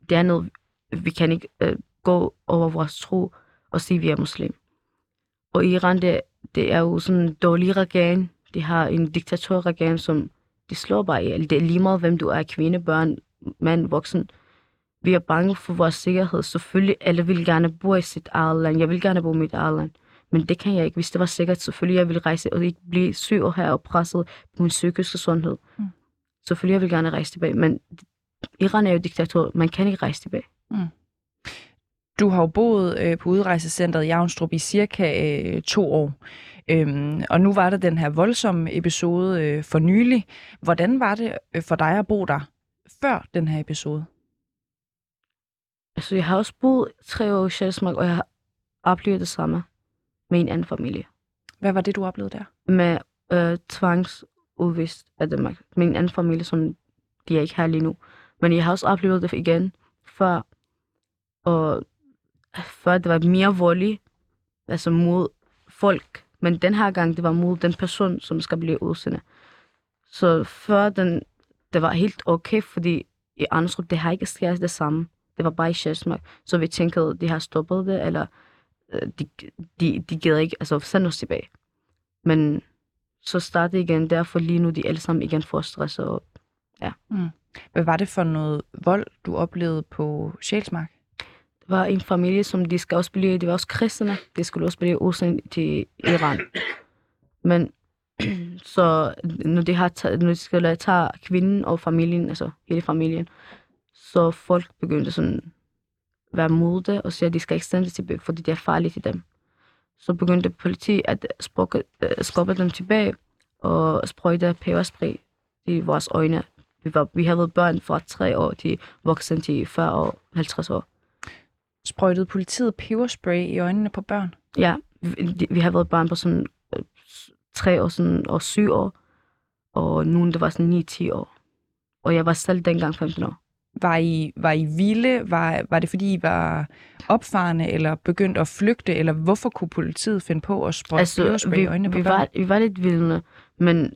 Det er noget, vi kan ikke øh, gå over vores tro og sige, at vi er muslim. Og Iran, det, det er jo sådan en dårlig regering. De har en diktatorregering, som de slår bare ihjel. Det er lige meget, hvem du er, kvinde, børn, mand, voksen. Vi er bange for vores sikkerhed. Selvfølgelig, alle vil gerne bo i sit eget land. Jeg vil gerne bo i mit eget land. Men det kan jeg ikke. Hvis det var sikkert, selvfølgelig jeg vil rejse og ikke blive syg og her og presset på min psykiske sundhed. Mm. Selvfølgelig jeg vil gerne rejse tilbage. Men Iran er jo diktator. Man kan ikke rejse tilbage. Mm. Du har jo boet øh, på udrejsecentret i Avnstrup i cirka øh, to år. Øhm, og nu var der den her voldsomme episode øh, for nylig. Hvordan var det øh, for dig at bo der før den her episode? Altså, jeg har også boet tre år i Sjælsmark, og jeg har oplevet det samme med en anden familie. Hvad var det, du oplevede der? Med øh, udvist af Danmark. Min anden familie, som de er ikke her lige nu. Men jeg har også oplevet det igen før. Og før det var mere voldeligt, altså mod folk. Men den her gang, det var mod den person, som skal blive udsendt. Så før den, det var helt okay, fordi i Andersrup, det har ikke sket det samme. Det var bare i Sjælsmark. Så vi tænkte, at de har stoppet det, eller øh, de, de, de gider ikke altså, sende os tilbage. Men så startede igen, derfor lige nu de alle sammen igen får stress. Og, ja. Mm. Hvad var det for noget vold, du oplevede på Sjælsmark? Det var en familie, som de skal også blive, de var også kristne, de skulle også blive udsendt til Iran. Men så når de, har taget, når de skal tage kvinden og familien, altså hele familien, så folk begyndte sådan at være mod det og sige, at de skal ikke sende det tilbage, fordi det er farligt til dem. Så begyndte politi at spukke, øh, skubbe dem tilbage og sprøjte peberspray i vores øjne. Vi, var, vi havde været børn fra 3 år til voksne til 40 år, 50 år. Sprøjtede politiet peberspray i øjnene på børn? Ja, vi, vi har været børn på sådan øh, 3 år sådan, og 7 år, og nogen, der var sådan 9-10 år. Og jeg var selv dengang 15 år. Var I, var I vilde? Var, var det fordi, I var opfarende eller begyndt at flygte? Eller hvorfor kunne politiet finde på at sprøjte altså, peberspray vi, i øjnene på vi børn? var, vi var lidt vildende, men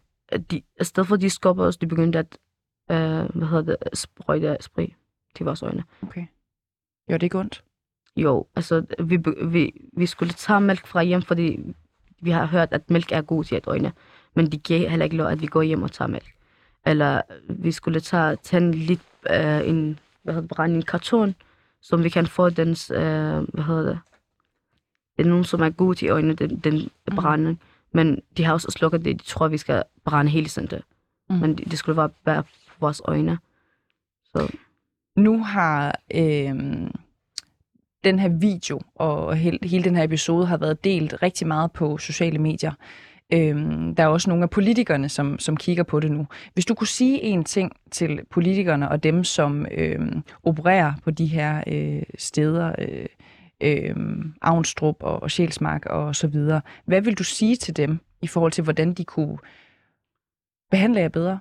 de, i stedet for, at de skubber os, de begyndte at øh, hvad hedder det, sprøjte spray til vores øjne. Okay. Gjorde det ikke ondt? Jo, altså vi, vi, vi skulle tage mælk fra hjem, fordi vi har hørt, at mælk er god til at øjne. Men de giver heller ikke lov, at vi går hjem og tager mælk. Eller vi skulle tage, tænde lidt øh, en, hvad hedder det, brænde en karton, som vi kan få dens, øh, hvad hedder det, det er nogen, som er god til øjnene, den, den brænding. Men de har også slukket det, de tror, vi skal brænde hele tiden. Mm. Men det, det skulle bare være på vores øjne. Så Nu har øh, den her video og hele, hele den her episode har været delt rigtig meget på sociale medier. Øhm, der er også nogle af politikerne, som, som kigger på det nu. Hvis du kunne sige en ting til politikerne og dem, som øhm, opererer på de her øh, steder, øh, øh, Avnstrup og, og Sjælsmark og så videre, hvad vil du sige til dem i forhold til, hvordan de kunne behandle jer bedre?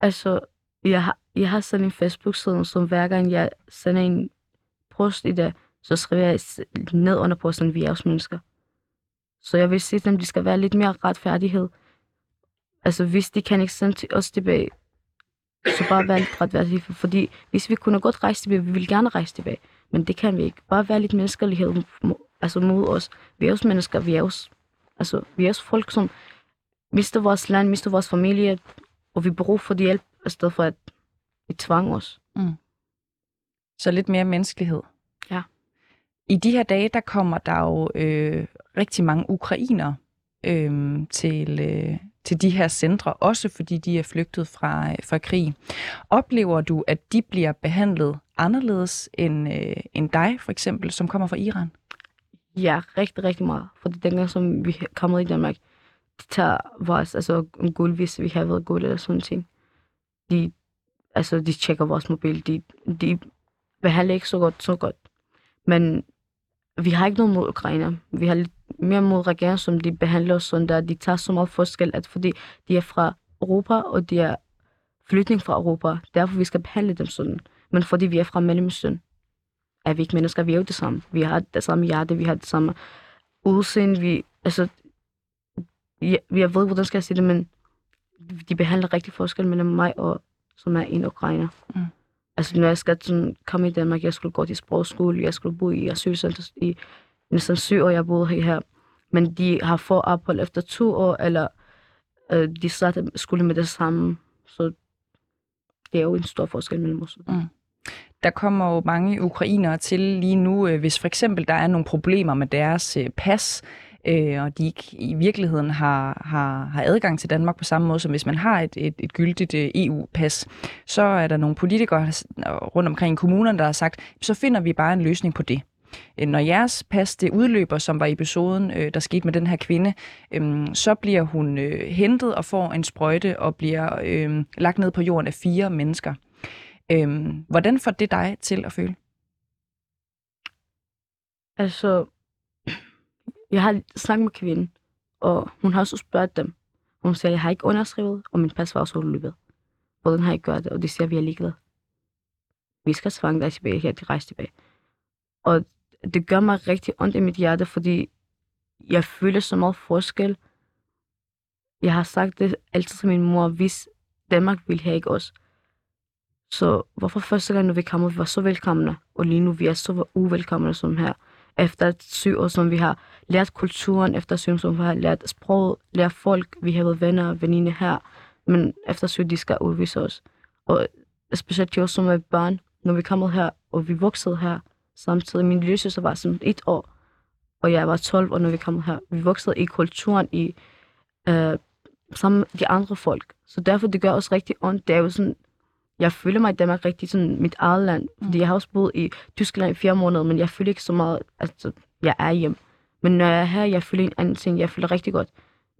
Altså, jeg har, jeg har sådan en Facebook-side, som hver gang jeg sender en post i det, så skriver jeg ned under posten, vi er også mennesker. Så jeg vil sige dem, de skal være lidt mere retfærdighed. Altså, hvis de kan ikke sende os tilbage, så bare være lidt retfærdighed. Fordi hvis vi kunne godt rejse tilbage, vi vil gerne rejse tilbage. Men det kan vi ikke. Bare være lidt menneskelighed altså mod os. Vi er også mennesker, vi er også, altså, vi er også folk, som mister vores land, mister vores familie, og vi bruger for de hjælp, i stedet for at vi tvang os. Mm. Så lidt mere menneskelighed. I de her dage, der kommer der jo øh, rigtig mange ukrainere øh, til, øh, til de her centre, også fordi de er flygtet fra, øh, fra krig. Oplever du, at de bliver behandlet anderledes end, øh, end dig, for eksempel, som kommer fra Iran? Ja, rigtig, rigtig meget. Fordi dengang, som vi kommer i Danmark, de tager vores, altså en guld, hvis vi har været guld eller sådan ting. De, altså, de tjekker vores mobil. De, de behandler ikke så godt, så godt. Men vi har ikke noget mod Ukraine. Vi har lidt mere mod regeringen, som de behandler os sådan der. De tager så meget forskel, at fordi de er fra Europa, og de er flytning fra Europa, derfor vi skal behandle dem sådan. Men fordi vi er fra Mellemøsten, er vi ikke mennesker, vi er jo det samme. Vi har det samme hjerte, vi har det samme udseende, vi, altså, jeg, jeg ved, hvordan skal jeg sige det, men de behandler rigtig forskel mellem mig og, som er en ukrainer. Mm. Altså, når jeg skal sådan, komme i Danmark, jeg skulle gå til sprogskole, jeg skulle bo i asylcenter i næsten syv år, jeg boede her. Men de har fået ophold efter to år, eller øh, de startede skole med det samme. Så det er jo en stor forskel mellem os. Mm. Der kommer jo mange ukrainere til lige nu, øh, hvis for eksempel der er nogle problemer med deres øh, pas, øh, og de ikke i virkeligheden har, har, har adgang til Danmark på samme måde, som hvis man har et, et, et gyldigt øh, EU-pas, så er der nogle politikere rundt omkring i kommunerne, der har sagt, så finder vi bare en løsning på det. Øh, når jeres pas det udløber, som var episoden, øh, der skete med den her kvinde, øh, så bliver hun øh, hentet og får en sprøjte og bliver øh, lagt ned på jorden af fire mennesker. Øh, hvordan får det dig til at føle? Altså, jeg har snakket med kvinden, og hun har også spurgt dem. Hun siger, jeg har ikke underskrevet, og min pas var også udløbet. Hvordan har I gjort det? Og de siger, vi er ligeglade. Vi skal svange dig tilbage her, de rejser tilbage. Og det gør mig rigtig ondt i mit hjerte, fordi jeg føler så meget forskel. Jeg har sagt det altid til min mor, hvis Danmark vil have ikke os. Så hvorfor første gang, når vi kommer, vi var så velkomne, og lige nu vi er så uvelkomne som her. Efter syv år, som vi har lært kulturen, efter syv år, som vi har lært sproget, lært folk, vi har været venner og veninde her, men efter syv, de skal udvise os. Og specielt jo som er barn, når vi kommer her, og vi voksede her, samtidig. Min lille søster var sådan et år, og jeg var 12 år, når vi kom her. Vi voksede i kulturen, i øh, sammen med de andre folk. Så derfor det gør os rigtig ondt. Det er jo sådan, jeg føler mig i Danmark rigtig sådan mit eget land. Fordi jeg har også boet i Tyskland i fire måneder, men jeg føler ikke så meget, altså jeg er hjem. Men når jeg er her, jeg føler en anden ting. Jeg føler rigtig godt.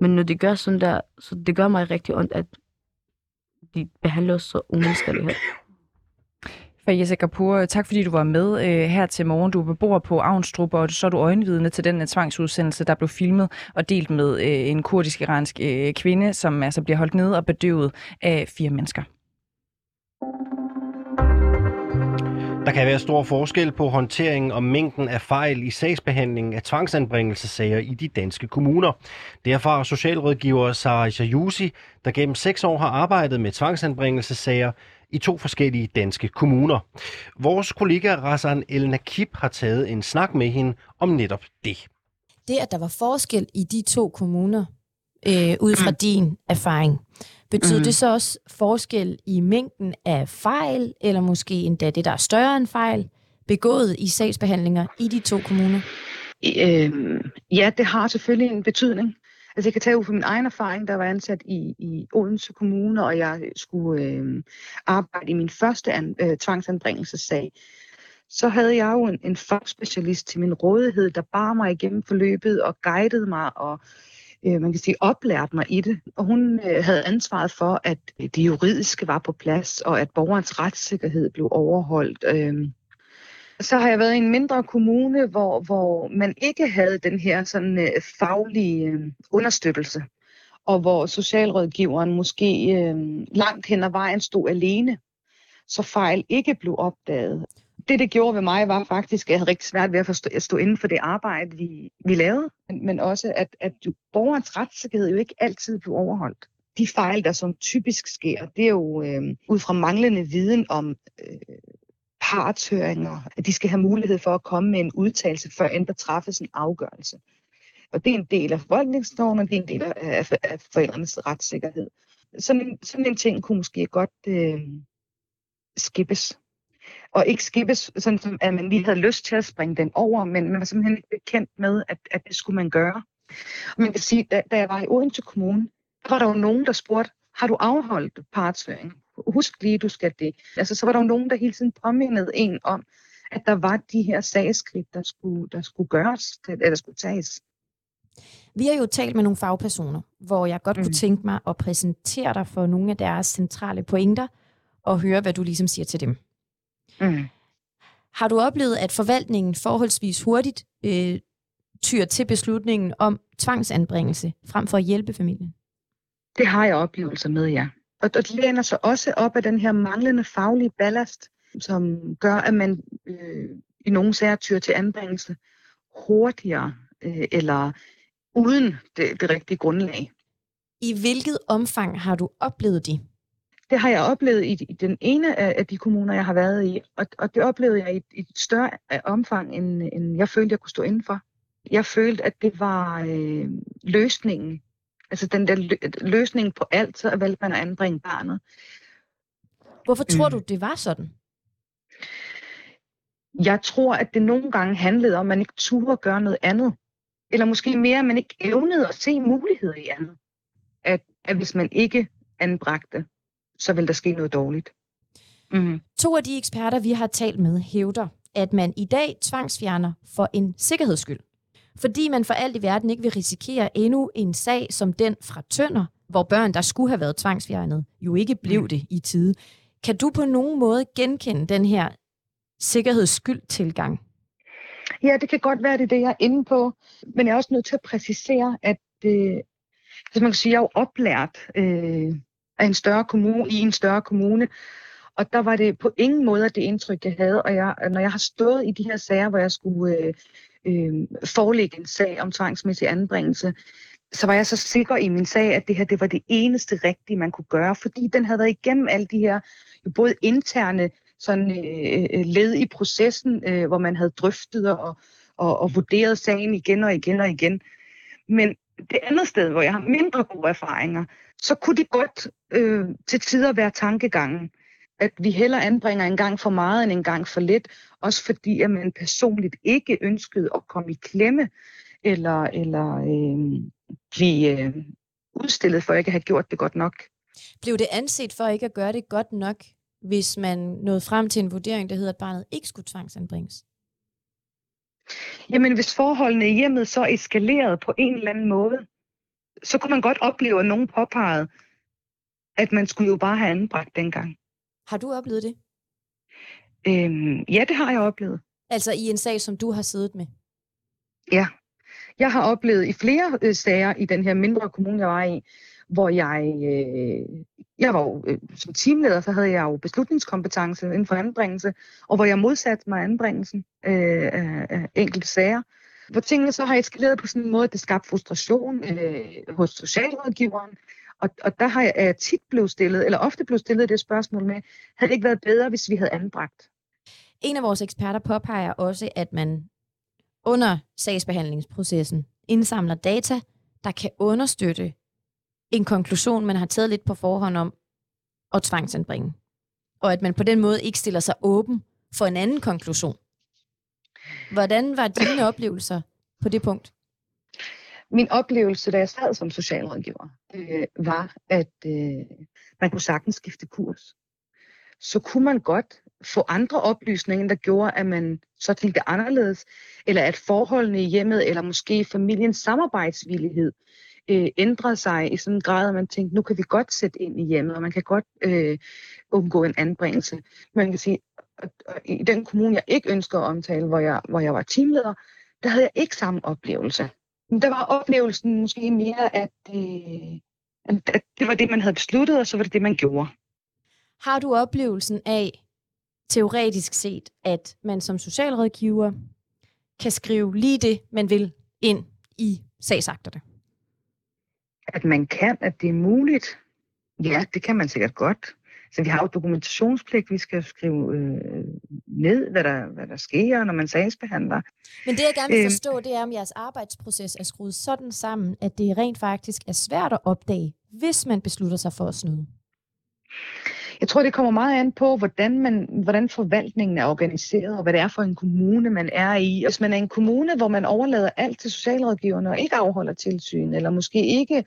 Men når det gør sådan der, så det gør mig rigtig ondt, at de behandler os så umenneskeligt her. Fayese Kapoor, tak fordi du var med øh, her til morgen. Du er beboer på Avnstrup, og så er du øjenvidne til den øh, tvangsudsendelse, der blev filmet og delt med øh, en kurdisk-iransk øh, kvinde, som altså bliver holdt nede og bedøvet af fire mennesker. Der kan være stor forskel på håndteringen og mængden af fejl i sagsbehandlingen af tvangsanbringelsesager i de danske kommuner. Derfor har socialrådgiver Sarah Jajusi, der gennem seks år har arbejdet med tvangsanbringelsesager i to forskellige danske kommuner. Vores kollega Rassan El Nakib har taget en snak med hende om netop det. Det, at der var forskel i de to kommuner, øh, ud fra din erfaring, betyder Mhm. det så også forskel i mængden af fejl, eller måske endda det, der er større end fejl, begået i sagsbehandlinger i de to kommuner? Øhm, ja, det har selvfølgelig en betydning. Altså jeg kan tage ud fra min egen erfaring, der var ansat i, i Odense Kommune, og jeg skulle øh, arbejde i min første an, øh, tvangsanbringelsessag. Så havde jeg jo en, en fagspecialist til min rådighed, der bar mig igennem forløbet og guidede mig og øh, man kan sige oplært mig i det. Og hun øh, havde ansvaret for, at øh, det juridiske var på plads, og at borgerens retssikkerhed blev overholdt. Øh, så har jeg været i en mindre kommune, hvor, hvor man ikke havde den her sådan øh, faglige øh, understøttelse. og hvor socialrådgiveren måske øh, langt hen ad vejen stod alene, så fejl ikke blev opdaget. Det, det gjorde ved mig, var faktisk, at jeg havde rigtig svært ved at, forstå, at stå inden for det arbejde, vi, vi lavede, men, men også, at, at borgerens retssikkerhed jo ikke altid blev overholdt. De fejl, der som typisk sker, det er jo øh, ud fra manglende viden om øh, partshøringer, at de skal have mulighed for at komme med en udtalelse, før end der træffes en afgørelse. Og det er en del af forvaltningsloven, og det er en del af, af forældrenes retssikkerhed. Sådan en, sådan en ting kunne måske godt øh, skippes. Og ikke skippes, sådan som at man lige havde lyst til at springe den over, men man var simpelthen ikke bekendt med, at, at det skulle man gøre. Og man kan sige, da, da jeg var i Odense Kommune, var der jo nogen, der spurgte, har du afholdt partshøring? Husk lige, du skal det. Altså, så var der jo nogen, der hele tiden påmindede en om, at der var de her sagskridt, der skulle, der skulle gøres, eller skulle tages. Vi har jo talt med nogle fagpersoner, hvor jeg godt mm. kunne tænke mig at præsentere dig for nogle af deres centrale pointer, og høre, hvad du ligesom siger til dem. Mm. Har du oplevet, at forvaltningen forholdsvis hurtigt øh, tyr til beslutningen om tvangsanbringelse, frem for at hjælpe familien? Det har jeg oplevelser med, ja. Og det læner sig også op af den her manglende faglige ballast, som gør, at man øh, i nogle sager tyr til anbringelse hurtigere øh, eller uden det, det rigtige grundlag. I hvilket omfang har du oplevet det? Det har jeg oplevet i, i den ene af, af de kommuner, jeg har været i, og, og det oplevede jeg i, i et større omfang, end, end jeg følte, jeg kunne stå indenfor. Jeg følte, at det var øh, løsningen. Altså den der lø- løsning på alt, så valgte man at anbringe barnet. Hvorfor tror mm. du, det var sådan? Jeg tror, at det nogle gange handlede om, at man ikke turde gøre noget andet. Eller måske mere, at man ikke evnede at se muligheder i andet. At, at hvis man ikke anbragte, så vil der ske noget dårligt. Mm. To af de eksperter, vi har talt med, hævder, at man i dag tvangsfjerner for en sikkerheds skyld. Fordi man for alt i verden ikke vil risikere endnu en sag som den fra Tønder, hvor børn, der skulle have været tvangsfjernet, jo ikke blev mm. det i tide. Kan du på nogen måde genkende den her sikkerhedsskyld-tilgang? Ja, det kan godt være, det er det, jeg er inde på. Men jeg er også nødt til at præcisere, at øh, altså man kan sige, jeg er jo oplært øh, af en større kommune, i en større kommune. Og der var det på ingen måde det indtryk, jeg havde. Og jeg, når jeg har stået i de her sager, hvor jeg skulle øh, øh, forelægge en sag om tvangsmæssig anbringelse, så var jeg så sikker i min sag, at det her det var det eneste rigtige, man kunne gøre, fordi den havde været igennem alle de her jo både interne sådan, øh, øh led i processen, øh, hvor man havde drøftet og, og, og vurderet sagen igen og igen og igen. Men det andet sted, hvor jeg har mindre gode erfaringer, så kunne det godt øh, til tider være tankegangen, at vi heller anbringer en gang for meget end en gang for lidt, også fordi at man personligt ikke ønskede at komme i klemme, eller, eller øh, blive øh, udstillet for ikke at have gjort det godt nok. Blev det anset for ikke at gøre det godt nok, hvis man nåede frem til en vurdering, der hedder, at barnet ikke skulle tvangsanbringes? Jamen, hvis forholdene i hjemmet så eskalerede på en eller anden måde, så kunne man godt opleve, at nogen påpegede, at man skulle jo bare have anbragt dengang. Har du oplevet det? Øhm, ja, det har jeg oplevet. Altså i en sag, som du har siddet med? Ja. Jeg har oplevet i flere øh, sager i den her mindre kommune, jeg var i, hvor jeg, øh, jeg var jo, øh, som teamleder, så havde jeg jo beslutningskompetence inden for anbringelse, og hvor jeg modsatte mig anbringelsen øh, af, enkelte sager. Hvor tingene så har eskaleret på sådan en måde, at det skabte frustration øh, hos socialrådgiveren, og, og der har jeg tit blevet stillet, eller ofte blevet stillet det spørgsmål med, havde det ikke været bedre, hvis vi havde anbragt? En af vores eksperter påpeger også, at man under sagsbehandlingsprocessen indsamler data, der kan understøtte en konklusion, man har taget lidt på forhånd om at tvangsanbringe. Og at man på den måde ikke stiller sig åben for en anden konklusion. Hvordan var dine oplevelser på det punkt? Min oplevelse, da jeg sad som socialrådgiver, øh, var, at øh, man kunne sagtens skifte kurs. Så kunne man godt få andre oplysninger, der gjorde, at man så tænkte anderledes, eller at forholdene i hjemmet, eller måske familiens samarbejdsvillighed, øh, Øh, ændrede sig i sådan en grad, at man tænkte, nu kan vi godt sætte ind i hjemmet, og man kan godt øh, undgå en anbringelse. Man kan sige, at i den kommune, jeg ikke ønsker at omtale, hvor jeg, hvor jeg var teamleder, der havde jeg ikke samme oplevelse. Men der var oplevelsen måske mere, at, øh, At det var det, man havde besluttet, og så var det det, man gjorde. Har du oplevelsen af, teoretisk set, at man som socialrådgiver kan skrive lige det, man vil ind i sagsakterne? At man kan, at det er muligt. Ja, det kan man sikkert godt. Så vi har jo dokumentationspligt, vi skal skrive øh, ned, hvad der, hvad der sker, når man sagsbehandler. Men det, jeg gerne vil Øhm. forstå, det er, om jeres arbejdsproces er skruet sådan sammen, at det rent faktisk er svært at opdage, hvis man beslutter sig for at snyde. Jeg tror, det kommer meget an på, hvordan, man, hvordan forvaltningen er organiseret, og hvad det er for en kommune, man er i. Hvis man er en kommune, hvor man overlader alt til socialrådgiverne og ikke afholder tilsyn, eller måske ikke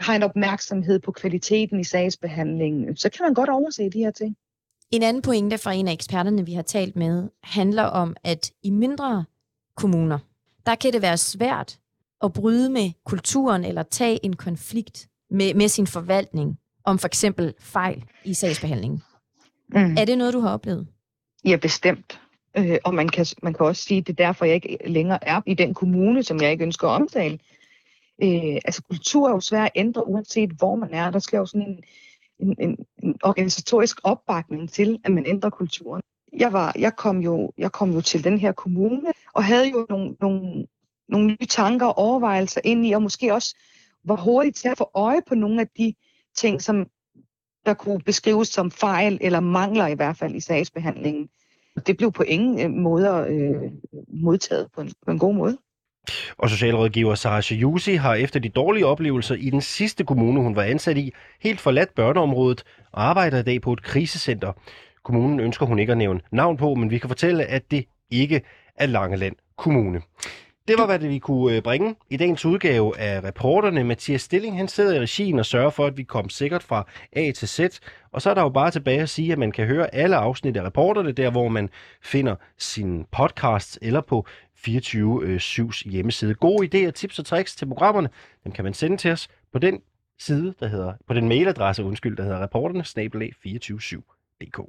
har en opmærksomhed på kvaliteten i sagsbehandlingen, så kan man godt overse de her ting. En anden pointe fra en af eksperterne, vi har talt med, handler om, at i mindre kommuner, der kan det være svært at bryde med kulturen eller tage en konflikt med, med sin forvaltning om for eksempel fejl i sagsbehandlingen. Mm. Er det noget, du har oplevet? Ja, bestemt. Øh, og man kan, man kan også sige, at det er derfor, jeg ikke længere er i den kommune, som jeg ikke ønsker at omtale. Øh, altså kultur er jo svært at ændre, uanset hvor man er. Der skal jo sådan en, en, en, en organisatorisk opbakning til, at man ændrer kulturen. Jeg, var, jeg, kom jo, jeg kom jo til den her kommune, og havde jo nogle, nogle, nogle nye tanker og overvejelser ind i, og måske også var hurtigt til at få øje på nogle af de ting, som der kunne beskrives som fejl eller mangler i hvert fald i sagsbehandlingen. Det blev på ingen øh, måde måder øh, modtaget på en, på en god måde. Og socialrådgiver Sarah Jusi har efter de dårlige oplevelser i den sidste kommune, hun var ansat i, helt forladt børneområdet og arbejder i dag på et krisecenter. Kommunen ønsker hun ikke at nævne navn på, men vi kan fortælle, at det ikke er Langeland Kommune. Det var, hvad det vi kunne øh, bringe i dagens udgave af reporterne. Mathias Stilling, han sidder i regien og sørger for, at vi kom sikkert fra A til Z. Og så er der jo bare tilbage at sige, at man kan høre alle afsnit af reporterne, der hvor man finder sin podcasts eller på 24-7's hjemmeside. Gode idéer, tips og tricks til programmerne, dem kan man sende til os på den side, der hedder, på den mailadresse, undskyld, der hedder reporterne, 247.dk.